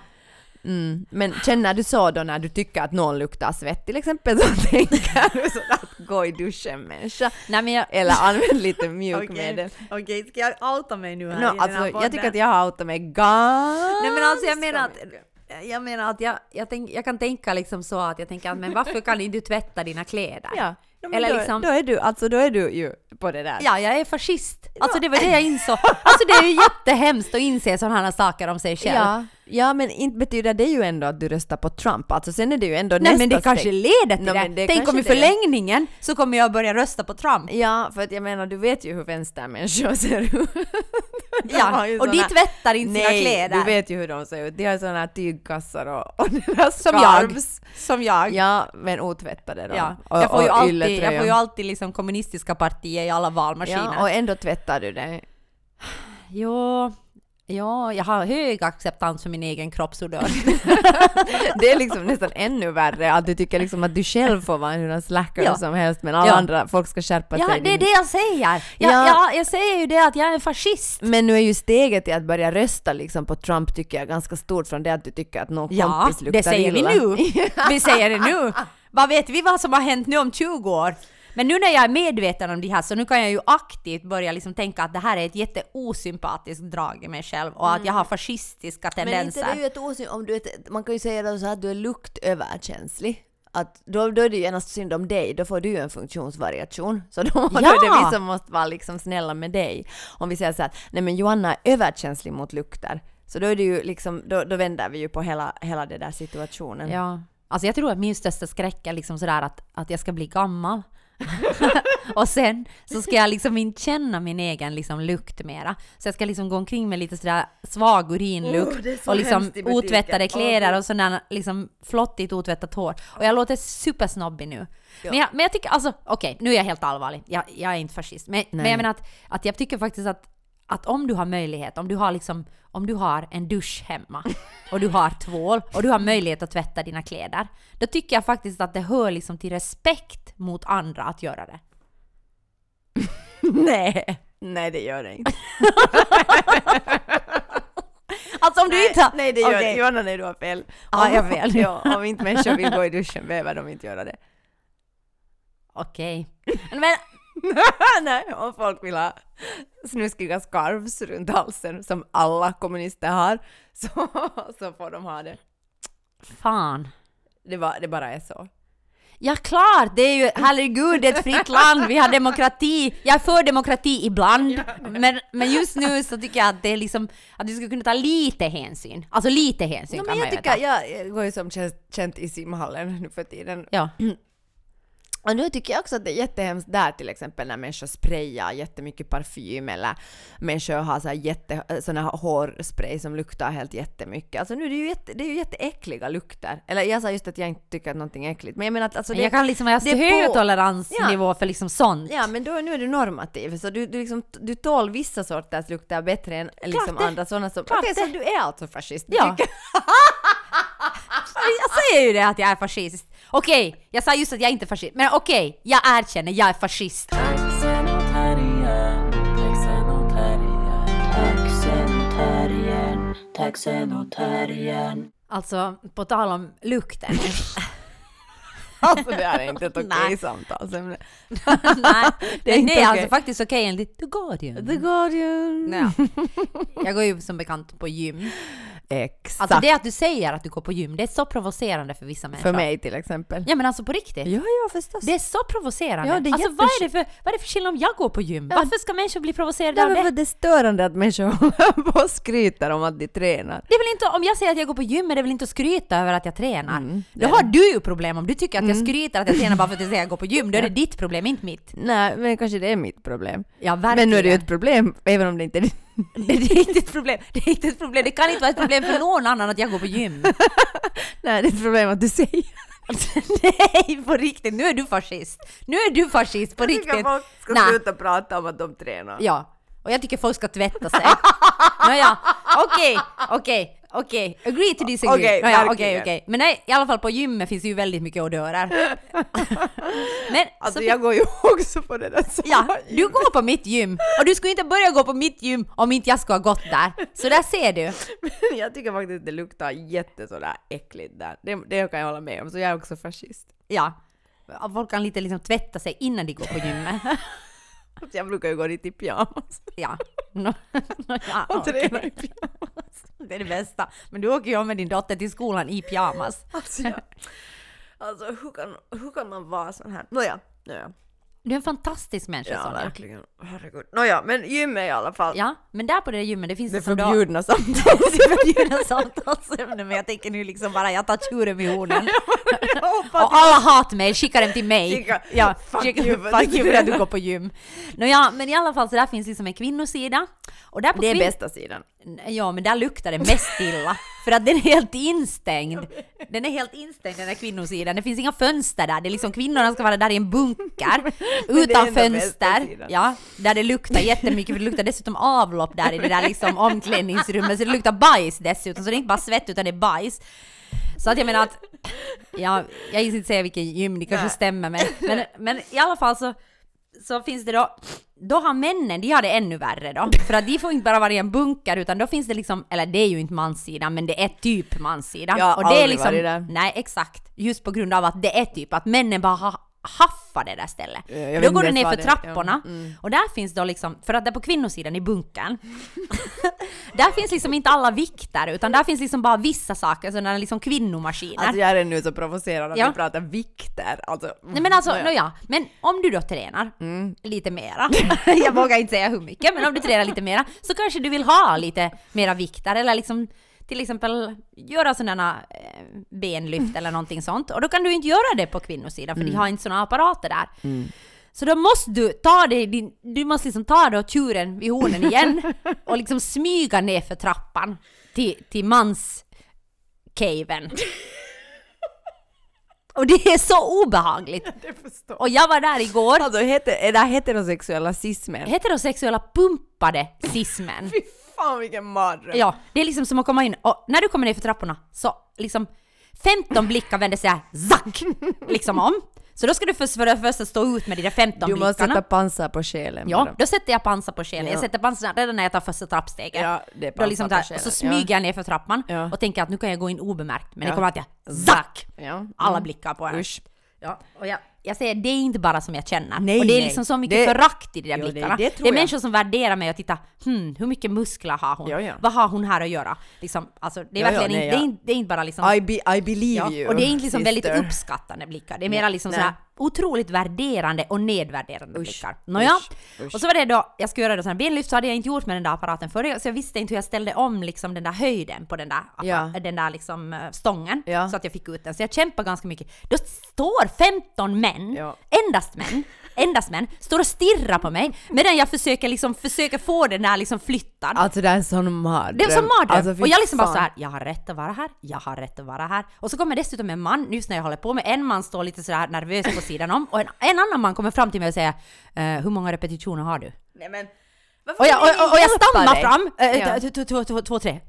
S1: Mm. Men känner du så då när du tycker att någon luktar svett till exempel så tänker du sådär att gå i duschen människa.
S2: Nej men jag...
S1: Eller använd lite mjukmedel.
S2: Okej, ska jag outa mig nu
S1: No, alltså, jag tycker att jag har outat mig ganska
S2: Nej men alltså jag menar att... jag menar att jag, jag, tänk, jag kan tänka liksom så att jag tänker att men varför kan inte du tvätta dina kläder?
S1: Ja. Men
S2: Eller
S1: då,
S2: liksom-
S1: då, är du, alltså, då är du ju på det där.
S2: Ja, jag är fascist. Alltså det var det jag insåg. Alltså det är ju jättehemskt att inse sådana här saker om sig själv.
S1: Ja, ja, men inte betyder det ju ändå att du röstar på Trump. Alltså sen är det ju ändå
S2: Nej
S1: nästa
S2: men det kanske
S1: steg.
S2: leder till
S1: Nå,
S2: det.
S1: det
S2: Tänk om
S1: kanske
S2: i förlängningen så kommer jag börja rösta på Trump.
S1: Ja, för att jag menar, du vet ju hur vänstermänniskor ser ut.
S2: Ja, och de tvättar inte sina
S1: Nej,
S2: kläder.
S1: du vet ju hur de ser ut. De har såna här tygkassar och, och deras
S2: Som jag.
S1: scarves.
S2: Som jag.
S1: Ja, men otvättade då.
S2: Ja.
S1: Och,
S2: Jag, får ju alltid, jag får ju alltid liksom kommunistiska partier i alla valmaskiner.
S1: Ja, och ändå tvättar du dig.
S2: Jo, ja, jag har hög acceptans för min egen kroppsodör.
S1: Det är liksom nästan ännu värre att du tycker liksom att du själv får vara hur slacker
S2: Ja.
S1: som helst men alla
S2: Ja.
S1: andra, folk ska skärpa
S2: ja,
S1: sig.
S2: det är det jag säger. Jag,
S1: Ja.
S2: jag, jag säger ju det att jag är en fascist.
S1: Men nu är ju steget till att börja rösta liksom på Trump tycker jag ganska stort från det att du tycker att någon
S2: Ja,
S1: kompis luktar
S2: det säger
S1: illa.
S2: vi nu. Vi säger det nu. Vad vet vi vad som har hänt nu om 20 år? Men nu när jag är medveten om det här så nu kan jag ju aktivt börja liksom tänka att det här är ett jätteosympatiskt drag i mig själv och att jag har fascistiska
S1: Men
S2: tendenser.
S1: inte det är ju ett osyn, om du ett, man kan ju säga så att du är luktöverkänslig. Att då, då är det ju genast synd om dig, då får du ju en funktionsvariation. Så då, då
S2: Ja!
S1: är det vi som måste vara liksom snälla med dig. Om vi säger så att nej men Johanna är överkänslig mot lukter. Så då är det ju liksom, då, då vänder vi ju på hela, hela den där situationen.
S2: Ja. Alltså jag tror att min största skräck är liksom sådär att, att jag ska bli gammal. och sen så ska jag liksom inte känna min egen liksom lukt mera. Så jag ska liksom gå omkring med lite sådär svag urinlukt
S1: Oh,
S2: och liksom otvättade kläder och sådär liksom flottigt otvättat hår. Och jag låter supersnobbig nu.
S1: Ja.
S2: Men, jag, men jag tycker alltså, okej nu är jag helt allvarlig. Jag, jag är inte fascist. Men, men jag menar att, att jag tycker faktiskt att att om du har möjlighet, om du har liksom, om du har en dusch hemma och du har tvål och du har möjlighet att tvätta dina kläder, då tycker jag faktiskt att det hör liksom till respekt mot andra att göra det.
S1: nej, nej det gör det inte.
S2: Alltså om du inte har...
S1: Nej det gör
S2: Okej.
S1: det Johanna nej du har fel.
S2: Ja, jag har fel.
S1: ja, om inte människor vill gå i duschen behöver de inte göra det.
S2: Okej. Men
S1: Nej, om folk vill ha snuskiga scarves runt halsen som alla kommunister har så, så får de ha det.
S2: fan.
S1: Det, var, det bara är så.
S2: Ja klart, det är ju, herregud, det är ett fritt land, vi har demokrati. Jag är för demokrati ibland, men, men just nu så tycker jag att det är liksom, att du skulle kunna ta lite hänsyn. Alltså lite hänsyn
S1: Ja,
S2: kan
S1: men
S2: man
S1: jag
S2: ju
S1: tycker,
S2: ta.
S1: jag, går ju som känt i simhallen nu för tiden.
S2: Ja.
S1: Och nu tycker jag också att det är jättehemskt där till exempel när människor sprayar jättemycket parfym eller människor har så här jätte, såna här hårspray som luktar helt jättemycket. Alltså nu är det ju, jätte, det är ju jätteäckliga lukter. Eller jag sa just att jag inte tycker att någonting är äckligt. Men jag menar att alltså
S2: Men
S1: det,
S2: jag kan liksom ha
S1: det är
S2: högre toleransnivå för liksom sånt.
S1: Ja, men då, nu är du normativ, så du, du, liksom, du tål vissa sorters lukter bättre än liksom
S2: det.
S1: andra sådana som...
S2: Klart
S1: så
S2: det.
S1: du är alltså fascist?
S2: Ja. Jag säger ju det att jag är fascist. Okej, jag sa just att jag inte är fascist. Men okej, jag erkänner, jag är fascist. Alltså, på tal om lukten.
S1: Alltså det här är inte ett okej
S2: Nej.
S1: samtalsämne.
S2: Nej,
S1: Det är inte
S2: det är alltså faktiskt okej enligt The Guardian.
S1: The Guardian.
S2: Ja. Jag går ju som bekant på gym.
S1: Exakt.
S2: Alltså det att du säger att du går på gym, det är så provocerande för vissa människor.
S1: För mig till exempel.
S2: Ja men alltså på riktigt.
S1: Ja, ja förstås.
S2: Det är så provocerande.
S1: Ja, det är
S2: alltså vad är, det för, vad är det för skillnad om jag går på gym? Varför ska människor bli provocerade av
S1: Därför
S2: det?
S1: för det är störande att människor håller på och skryter om att de tränar.
S2: Det är väl inte, om jag säger att jag går på gym är det väl inte att skryta över att jag tränar?
S1: Mm, det
S2: Då har du ju problem om du tycker att jag skryter att jag tränar bara för att jag säger att jag går på gym. Då är det ditt problem, inte mitt.
S1: Nej, men kanske det är mitt problem.
S2: Ja,
S1: Men nu är det ju ett problem, även om det inte är ditt.
S2: Det är inte ett problem. Det är inte ett problem. Det kan inte vara ett problem för någon annan att jag går på gym.
S1: Nej, det är ett problem att du säger.
S2: Nej, på riktigt. Nu är du fascist. Nu är du fascist på
S1: Jag tycker
S2: riktigt.
S1: folk ska
S2: Nej.
S1: sluta prata om att de tränar.
S2: Ja. Och jag tycker folk ska tvätta sig. Nåja, okej, okej, okej. Agree to disagree.
S1: Okej,
S2: Nåja,
S1: verkligen.
S2: okej, okej. Men nej, i alla fall på gymmet finns ju väldigt mycket odörer. Men
S1: Alltså
S2: så
S1: jag går ju också på det där
S2: Ja, du går på mitt gym och du skulle inte börja gå på mitt gym om inte jag skulle ha gått där. Så där ser du.
S1: Men jag tycker faktiskt det luktar jätte sådär äckligt där. Det, det kan jag hålla med om, så jag är också fascist.
S2: Ja. Folk kan lite liksom tvätta sig innan de går på gymmet.
S1: Jag brukar ju gå dit i pyjamas
S2: Ja. No, no, ja
S1: och träna i pyjamas.
S2: Det är det bästa. Men du åker ju med din dotter till skolan i pyjamas.
S1: Alltså, jag, alltså hur, kan, hur kan man vara sån här? Nåja, nåja.
S2: Du är en fantastisk människa
S1: Ja,
S2: Sonja.
S1: verkligen. Herregud. Nåja, men gymmet i alla fall.
S2: Ja, men där på det där gymmet, det finns
S1: Det
S2: då-
S1: förbjudna samtal.
S2: det förbjudna samtalsämnen men jag tänker nu liksom bara jag tar tjuren vid hornen. Och alla hatar mig, skickar dem till mig.
S1: Skicka-
S2: ja,
S1: fuck
S2: skicka-
S1: you
S2: fuck you för att du går på gym. Nå, ja, men i alla fall så där finns liksom en kvinnosida. Och där på
S1: Det är bästa sidan.
S2: Ja, men där luktar det mest illa. För att den är helt instängd. Den är helt instängd den där kvinnosidan. Det finns inga fönster där. Det är liksom kvinnorna ska vara där i en bunker. utan fönster. Ja, där det luktar jättemycket. För det luktar dessutom avlopp där i det där liksom omklädningsrummet. Så det luktar bajs dessutom. Så det är inte bara svett utan det är bajs. Så att jag menar att... Ja, jag gissar inte säga vilken gym, det kanske
S1: Nej.
S2: stämmer men, men, men i alla fall så, så finns det då... Då har männen, de har det ännu värre då. För att de får inte bara vara i en bunker utan då finns det liksom, eller det är ju inte manssidan men det är typ manssidan.
S1: Jag har
S2: och det är liksom,
S1: varit där.
S2: Nej exakt. Just på grund av att det är typ att männen bara ha, haffar det där stället.
S1: Ja, jag
S2: då går du ner för
S1: det är.
S2: trapporna
S1: Ja, mm.
S2: och där finns då liksom, för att där på kvinnosidan i bunkern där finns liksom inte alla vikter utan där finns liksom bara vissa saker, sådana liksom kvinnomaskiner.
S1: Alltså jag är nu så provocerad att
S2: Ja.
S1: vi pratar vikter. Alltså,
S2: Nej men alltså,
S1: nåja.
S2: nåja. Men om du då tränar
S1: Mm.
S2: lite mera, jag vågar inte säga hur mycket, men om du tränar lite mera så kanske du vill ha lite mera vikter eller liksom till exempel göra sådana eh, benlyft eller någonting sånt. Och då kan du inte göra det på kvinnosidan för de har inte sådana apparater där. Så då måste du ta dig din, du måste liksom ta då tjuren vid hornen igen och liksom smyga ner för trappan till, till mans caven. Och det är så obehagligt.
S1: Förstår.
S2: Och jag var där igår.
S1: Alltså heter, är det heterosexuella cismen?
S2: Heterosexuella pumpade cismen.
S1: Fan vilken mardröm!
S2: Ja, det är liksom som att komma in och när du kommer ner för trapporna så liksom 15 blickar vänder sig zack liksom om. Så då ska du först för det första stå ut med de där 15
S1: Du måste
S2: blickarna.
S1: sätta pansar på själen
S2: Ja, då sätter jag pansar på själen. Jag
S1: Ja.
S2: sätter pansar redan när jag tar första trappsteget.
S1: Ja, det är
S2: då liksom där, och så smyger jag ner för trappan
S1: Ja.
S2: och tänker att nu kan jag gå in obemärkt. Men
S1: Ja.
S2: det kommer att jag zack!
S1: Ja.
S2: Alla
S1: Mm.
S2: blickar på en.
S1: Usch.
S2: Ja, och jag, jag säger det är inte bara som jag känner.
S1: Nej,
S2: och det är
S1: nej.
S2: liksom så mycket
S1: Det-
S2: förakt i de där
S1: Jo, det-
S2: blickarna.
S1: det
S2: Det,
S1: tror
S2: är
S1: jag.
S2: människor som värderar mig och tittar, hmm, hur mycket muskler har hon?
S1: Ja, ja.
S2: Vad har hon här att göra? Liksom, alltså, det är
S1: Ja,
S2: verkligen
S1: nej,
S2: inte, det, är inte, det bara liksom...
S1: I, be, I believe
S2: Ja,
S1: you.
S2: och det är inte liksom väldigt uppskattande blickar. Det är mera liksom såhär otroligt värderande och nedvärderande
S1: Usch,
S2: blickar. Nåja,
S1: usch, usch.
S2: och så var det då, jag skulle göra då sån här benlyft så hade jag inte gjort med den där apparaten förr, så jag visste inte hur jag ställde om liksom den där höjden på den där,
S1: Ja.
S2: den där liksom eh, stången,
S1: Ja.
S2: så att jag fick ut den. Så jag kämpade ganska mycket. Då står 15 män,
S1: Ja.
S2: endast män, endast män, står och stirrar på mig medan jag försöker liksom, försöker få den där liksom flyttad.
S1: Alltså det är en sån mardröm.
S2: Det är som mardröm!
S1: Alltså,
S2: och jag liksom bara
S1: fan.
S2: så här, jag har rätt att vara här, jag har rätt att vara här. Och så kommer dessutom en man, just när jag håller på med, en man står lite sådär nervös på sidan om och en, en annan man kommer fram till mig och säger eh, hur många repetitioner har du?
S1: Nej men...
S2: Och jag, och, och, jag stammar fram, eh, två, tre,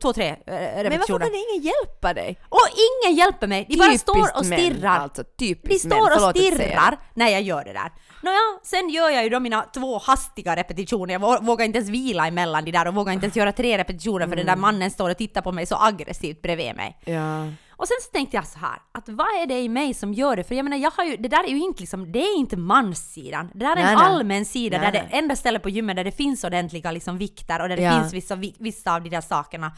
S2: två, tre eh,
S1: Men varför kan ingen hjälpa dig?
S2: Och ingen hjälper mig, de bara står och
S1: män,
S2: stirrar.
S1: Alltså,
S2: De
S1: typiskt män.
S2: står och stirrar när jag gör det där. Nåja, sen gör jag ju då mina två hastiga repetitioner. Jag vå- vågar inte ens vila emellan de där och vågar inte ens göra tre repetitioner för den där mannen står och tittar på mig så aggressivt bredvid mig.
S1: Ja.
S2: Och sen så tänkte jag så här, att vad är det i mig som gör det? För jag menar, jag har ju, det där är ju inte liksom, det är inte manssidan. Det där är
S1: Nej,
S2: en
S1: nej.
S2: allmän sida
S1: Nej,
S2: där det enda stället på gymmet där det finns ordentliga liksom vikter och där det
S1: Ja.
S2: finns vissa, vi- vissa av de där sakerna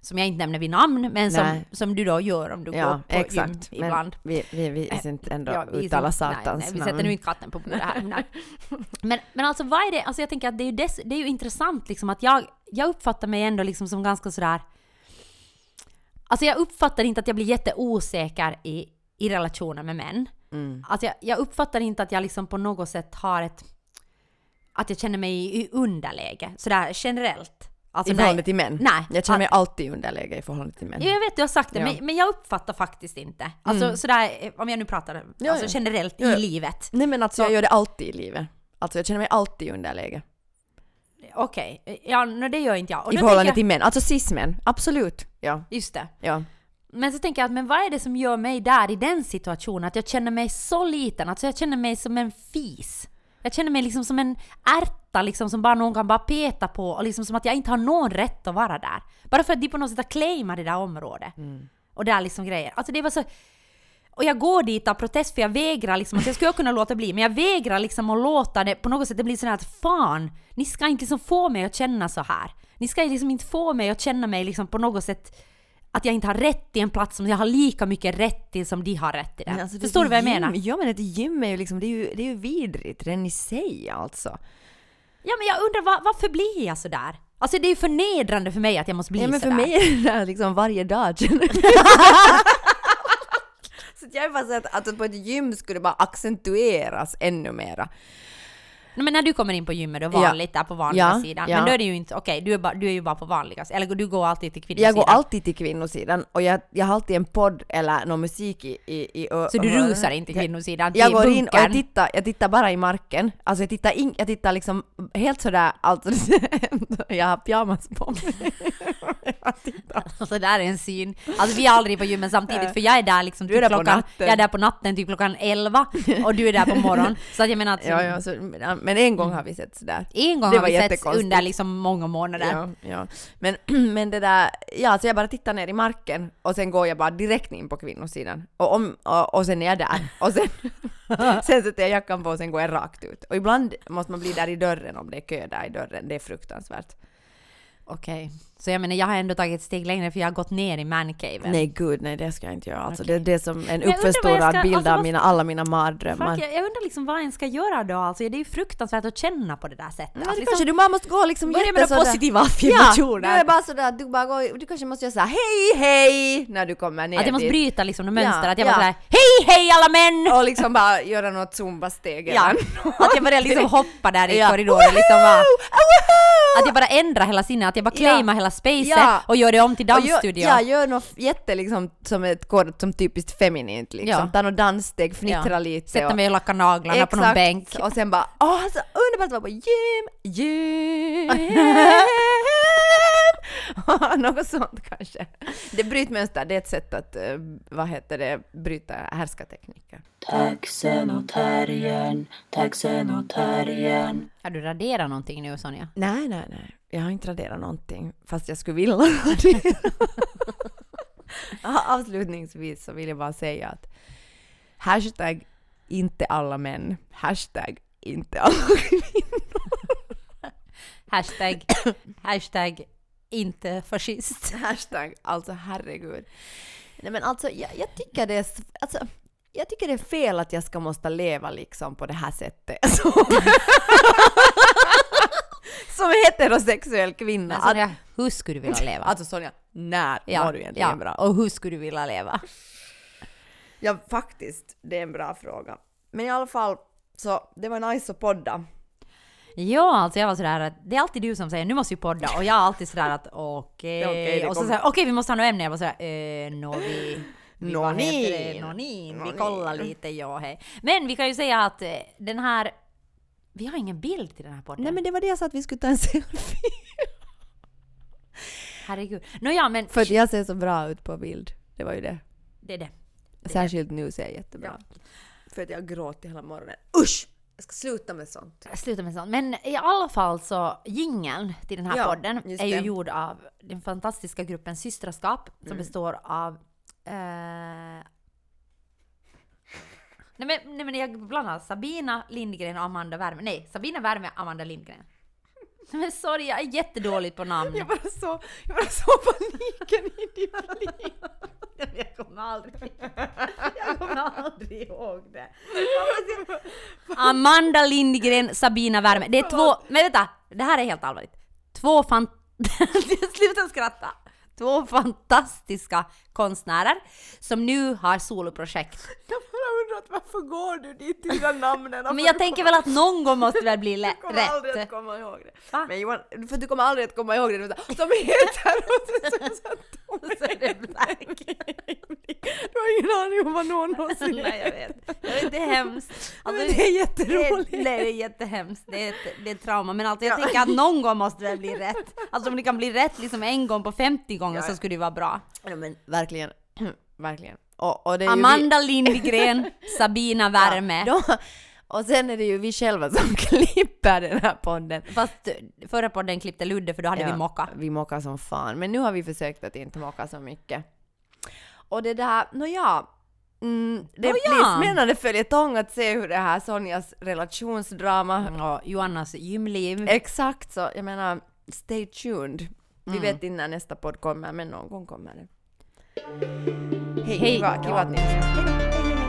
S2: som jag inte nämner vid namn, men som,
S1: Nej.
S2: som du då gör om du
S1: Ja,
S2: går på
S1: exakt.
S2: gym ibland.
S1: Men vi, vi, vi ska inte ändå
S2: Ja, vi
S1: uttala
S2: som- nej,
S1: satans
S2: nej, Vi
S1: namn.
S2: sätter nu inte katten på bordet här. Men, men alltså vad är det, alltså jag tänker att det är ju, dess, det är ju intressant liksom att jag, jag uppfattar mig ändå liksom som ganska sådär Alltså jag uppfattar inte att jag blir jätteosäker i, i relationer med män.
S1: Mm.
S2: Alltså jag, jag uppfattar inte att jag liksom på något sätt har ett... Att jag känner mig i underläge, sådär generellt. Alltså
S1: I förhållande till män?
S2: Nej.
S1: Jag känner mig alltid i underläge i förhållande till män.
S2: Ja, jag vet, du har sagt det,
S1: Ja.
S2: men, men jag uppfattar faktiskt inte. Alltså
S1: Mm.
S2: sådär, eh, om jag nu pratar
S1: Ja,
S2: alltså generellt
S1: Ja,
S2: i livet.
S1: Nej men alltså
S2: Så-
S1: jag gör det alltid i livet. Alltså jag känner mig alltid i underläge.
S2: Okej, ja no, det gör inte jag. Och
S1: I förhållande
S2: tänker
S1: till män. Alltså cis-män. Absolut. Ja.
S2: jag, Just det.
S1: Ja.
S2: Men så tänker jag att men vad är det som gör mig där i den situationen? Att jag känner mig så liten, alltså jag känner mig som en fis. Jag känner mig liksom som en ärta liksom som bara någon kan bara peta på och liksom som att jag inte har någon rätt att vara där. Bara för att de på något sätt har claimat det där området. Och där liksom grejer. Alltså det var så... och jag går dit av protest för jag vägrar liksom, att jag skulle kunna låta bli, men jag vägrar liksom att låta det på något sätt, det blir sådär att fan, ni ska inte liksom få mig att känna så här. Ni ska liksom inte få mig att känna mig liksom på något sätt att jag inte har rätt till en plats som jag har lika mycket rätt till som de har rätt till den.
S1: Alltså,
S2: Förstår du vad jag
S1: gym.
S2: menar?
S1: Ja men ett gym är ju liksom, det är ju, det är ju vidrigt redan i sig alltså.
S2: Ja men jag undrar var, varför blir jag sådär? Alltså det är ju förnedrande för mig att jag måste bli
S1: Ja men för
S2: sådär.
S1: mig är det där liksom varje dag Så jag är bara så att, att på ett gym skulle bara accentueras ännu mera.
S2: Men när du kommer in på gymmet
S1: Ja.
S2: vanligt där på vanliga
S1: Ja,
S2: sidan,
S1: ja.
S2: men då är det ju inte, okej du, är du är ju bara på vanliga, eller du går alltid till kvinnosidan.
S1: Jag går alltid till kvinnosidan och jag, jag har alltid en podd eller någon musik i, i, i
S2: Så du rusar inte till kvinnosidan, till
S1: Jag går in och jag tittar, jag tittar bara i marken. Alltså jag tittar, in, jag tittar liksom helt sådär, alltså jag har pyjamas på mig.
S2: Alltså det där är en syn. Alltså vi är aldrig på gymmen samtidigt för jag är där liksom typ klockan, jag är där på natten typ klockan 11 och du är där på morgonen. Så att jag menar att
S1: Ja, ja, så, men en gång har vi sett sådär.
S2: en gång
S1: Det
S2: har vi
S1: jättekonstigt.
S2: under liksom många månader.
S1: Ja, ja. Men, men det där, ja så jag bara tittar ner i marken och sen går jag bara direkt in på kvinnosidan. Och, om, och, och sen är jag där. Och sen, sen sätter jag jackan på och sen går jag rakt ut. Och ibland måste man bli där i dörren om det är kö där i dörren. Det är fruktansvärt.
S2: Okej. Så jag menar jag har ändå tagit ett steg längre för jag har gått ner i mancaven.
S1: Nej gud, nej det ska jag inte göra. Alltså,
S2: Okej.
S1: det, det är som en uppförstorad bild
S2: alltså,
S1: av mina, alla mina mardrömmar.
S2: Fuck, jag, jag undrar liksom vad en ska göra då alltså. Det är ju fruktansvärt att känna på det där sättet.
S1: Det
S2: liksom,
S1: kanske du bara måste gå liksom
S2: börja med
S1: jättesådär-
S2: positiva
S1: Ja,
S2: affirmationer.
S1: du är bara sådär, du bara går, du kanske måste göra såhär hej hej när du kommer ner
S2: att jag måste
S1: dit.
S2: bryta liksom de mönster.
S1: Ja,
S2: att jag
S1: ja.
S2: bara såhär Hej hej alla män!
S1: Och liksom bara göra något zumba-steg
S2: Ja, att jag börjar liksom hoppa där i
S1: Ja.
S2: korridoren liksom bara! Att jag bara ändrar hela sinnet, att jag bara
S1: Ja.
S2: claimar hela spacet
S1: Ja.
S2: och gör det om till dansstudio.
S1: Ja, gör något jätte liksom som ett kod som typiskt feminint liksom.
S2: Ja.
S1: Ta något danssteg, fnittra
S2: Ja.
S1: lite.
S2: Sätta mig och lacka naglarna på någon bänk.
S1: Och sen bara, åh så underbart att vara på gym, gym. Något sånt kanske. Det brytmönster, det är ett sätt att, eh, vad heter det, bryta härskartekniker.
S3: Taxen och terriern, taxen och terriern.
S2: Har du raderat någonting nu Sonja?
S1: Nej, nej, nej. Jag har inte raderat någonting, fast jag skulle vilja radera. Avslutningsvis så vill jag bara säga att hashtag inte alla män, hashtag inte alla kvinnor.
S2: Hashtag, hashtag inte fascist.
S1: Hashtag, alltså herregud. Nej men alltså jag, jag tycker det är, alltså, jag tycker det är fel att jag ska måste leva liksom på det här sättet. Som, som heterosexuell kvinna.
S2: Men Sonja, hur skulle du vilja leva?
S1: Alltså Sonja, när var du egentligen
S2: ja.
S1: bra?
S2: Och hur skulle du vilja leva?
S1: Ja, faktiskt. Det är en bra fråga. Men i alla fall, så det var nice att podda.
S2: Ja, alltså jag var sådär att det är alltid du som säger nu måste vi podda och jag är alltid sådär att okej,
S1: Ja, okej, det
S2: och så säger okej vi måste ha något ämne. Jag var sådär eh, nå vi, vi det? Nånin. Vi kollar lite ja hej. Men vi kan ju säga att eh, den här, vi har ingen bild till den här podden.
S1: Nej men det var det jag sa att vi skulle ta en selfie.
S2: Herregud. Nåja men
S1: För att jag ser så bra ut på bild. Det var ju det.
S2: det är det.
S1: Särskilt nu ser jag jättebra. För att jag gråtit hela morgonen. Usch! Jag ska sluta med sånt.
S2: Sluta med sånt. Men i alla fall så, jingeln till den här
S1: Ja,
S2: podden är ju
S1: det.
S2: gjord av den fantastiska gruppen Systraskap som
S1: Mm.
S2: består av... Eh, nej, men, nej men jag blandar Sabina Lindgren och Amanda Wärme. Nej, Sabina Wärme och Amanda Lindgren. Men sorry, jag är jättedålig på namn.
S1: Jag bara så, jag bara så paniken i din blick.
S2: Jag kommer aldrig, jag kommer aldrig ihåg det. Amanda Lindgren, Sabina Wärme. Det är två, men vänta, det här är helt allvarligt. Två fan... Sluta skratta! Två fantastiska konstnärer som nu har soloprojekt.
S1: Jag bara undrat varför går du dit till de namnen?
S2: Men jag tänker väl att någon gång måste det väl bli lä-
S1: Du kommer aldrig att
S2: rätt.
S1: komma ihåg det.
S2: Va?
S1: Men Johan, för du kommer aldrig att komma ihåg det. Som heter och så,
S2: är det blank.
S1: Du har ingen aning om vad någon någonsin
S2: Nej jag vet. Jag vet, Det är hemskt. Alltså,
S1: det är jätteroligt.
S2: Det, nej, det är jättehemskt. Det är ett, det är ett trauma. Men alltså, jag tänker att någon gång måste det bli rätt. Alltså om det kan bli rätt liksom en gång på 50 gånger
S1: Ja,
S2: så
S1: ja.
S2: skulle det vara bra.
S1: Ja, men verkligen. verkligen. Och, och
S2: Amanda Lindgren, Sabina Wärme.
S1: vi, de, och sen är det ju vi själva som klipper den här podden.
S2: Fast förra podden klippte Ludde för då hade
S1: Ja,
S2: vi mocka.
S1: Vi mockar som fan. Men nu har vi försökt att inte mocka så mycket. Och det där, nåja. Mm, det
S2: Nå ja.
S1: blir spännande följetong att se hur det här Sonjas relationsdrama
S2: Och Joannas gymliv.
S1: Exakt så, jag menar stay tuned. Vi
S2: Mm.
S1: vet inte när nästa podd kommer men någon gång kommer det. Hej,
S2: Hej
S1: kiva, kiva att ni lyssnade. Hej då, hej, hej, hej.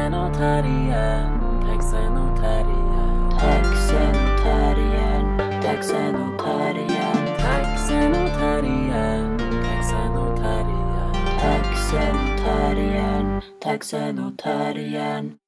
S4: Taxenotarien, taxenotarien,
S3: Taxenotarien, taxenotarien,
S4: taxenotarien, taxenotarien.
S3: taxenotarien, taxenotarien.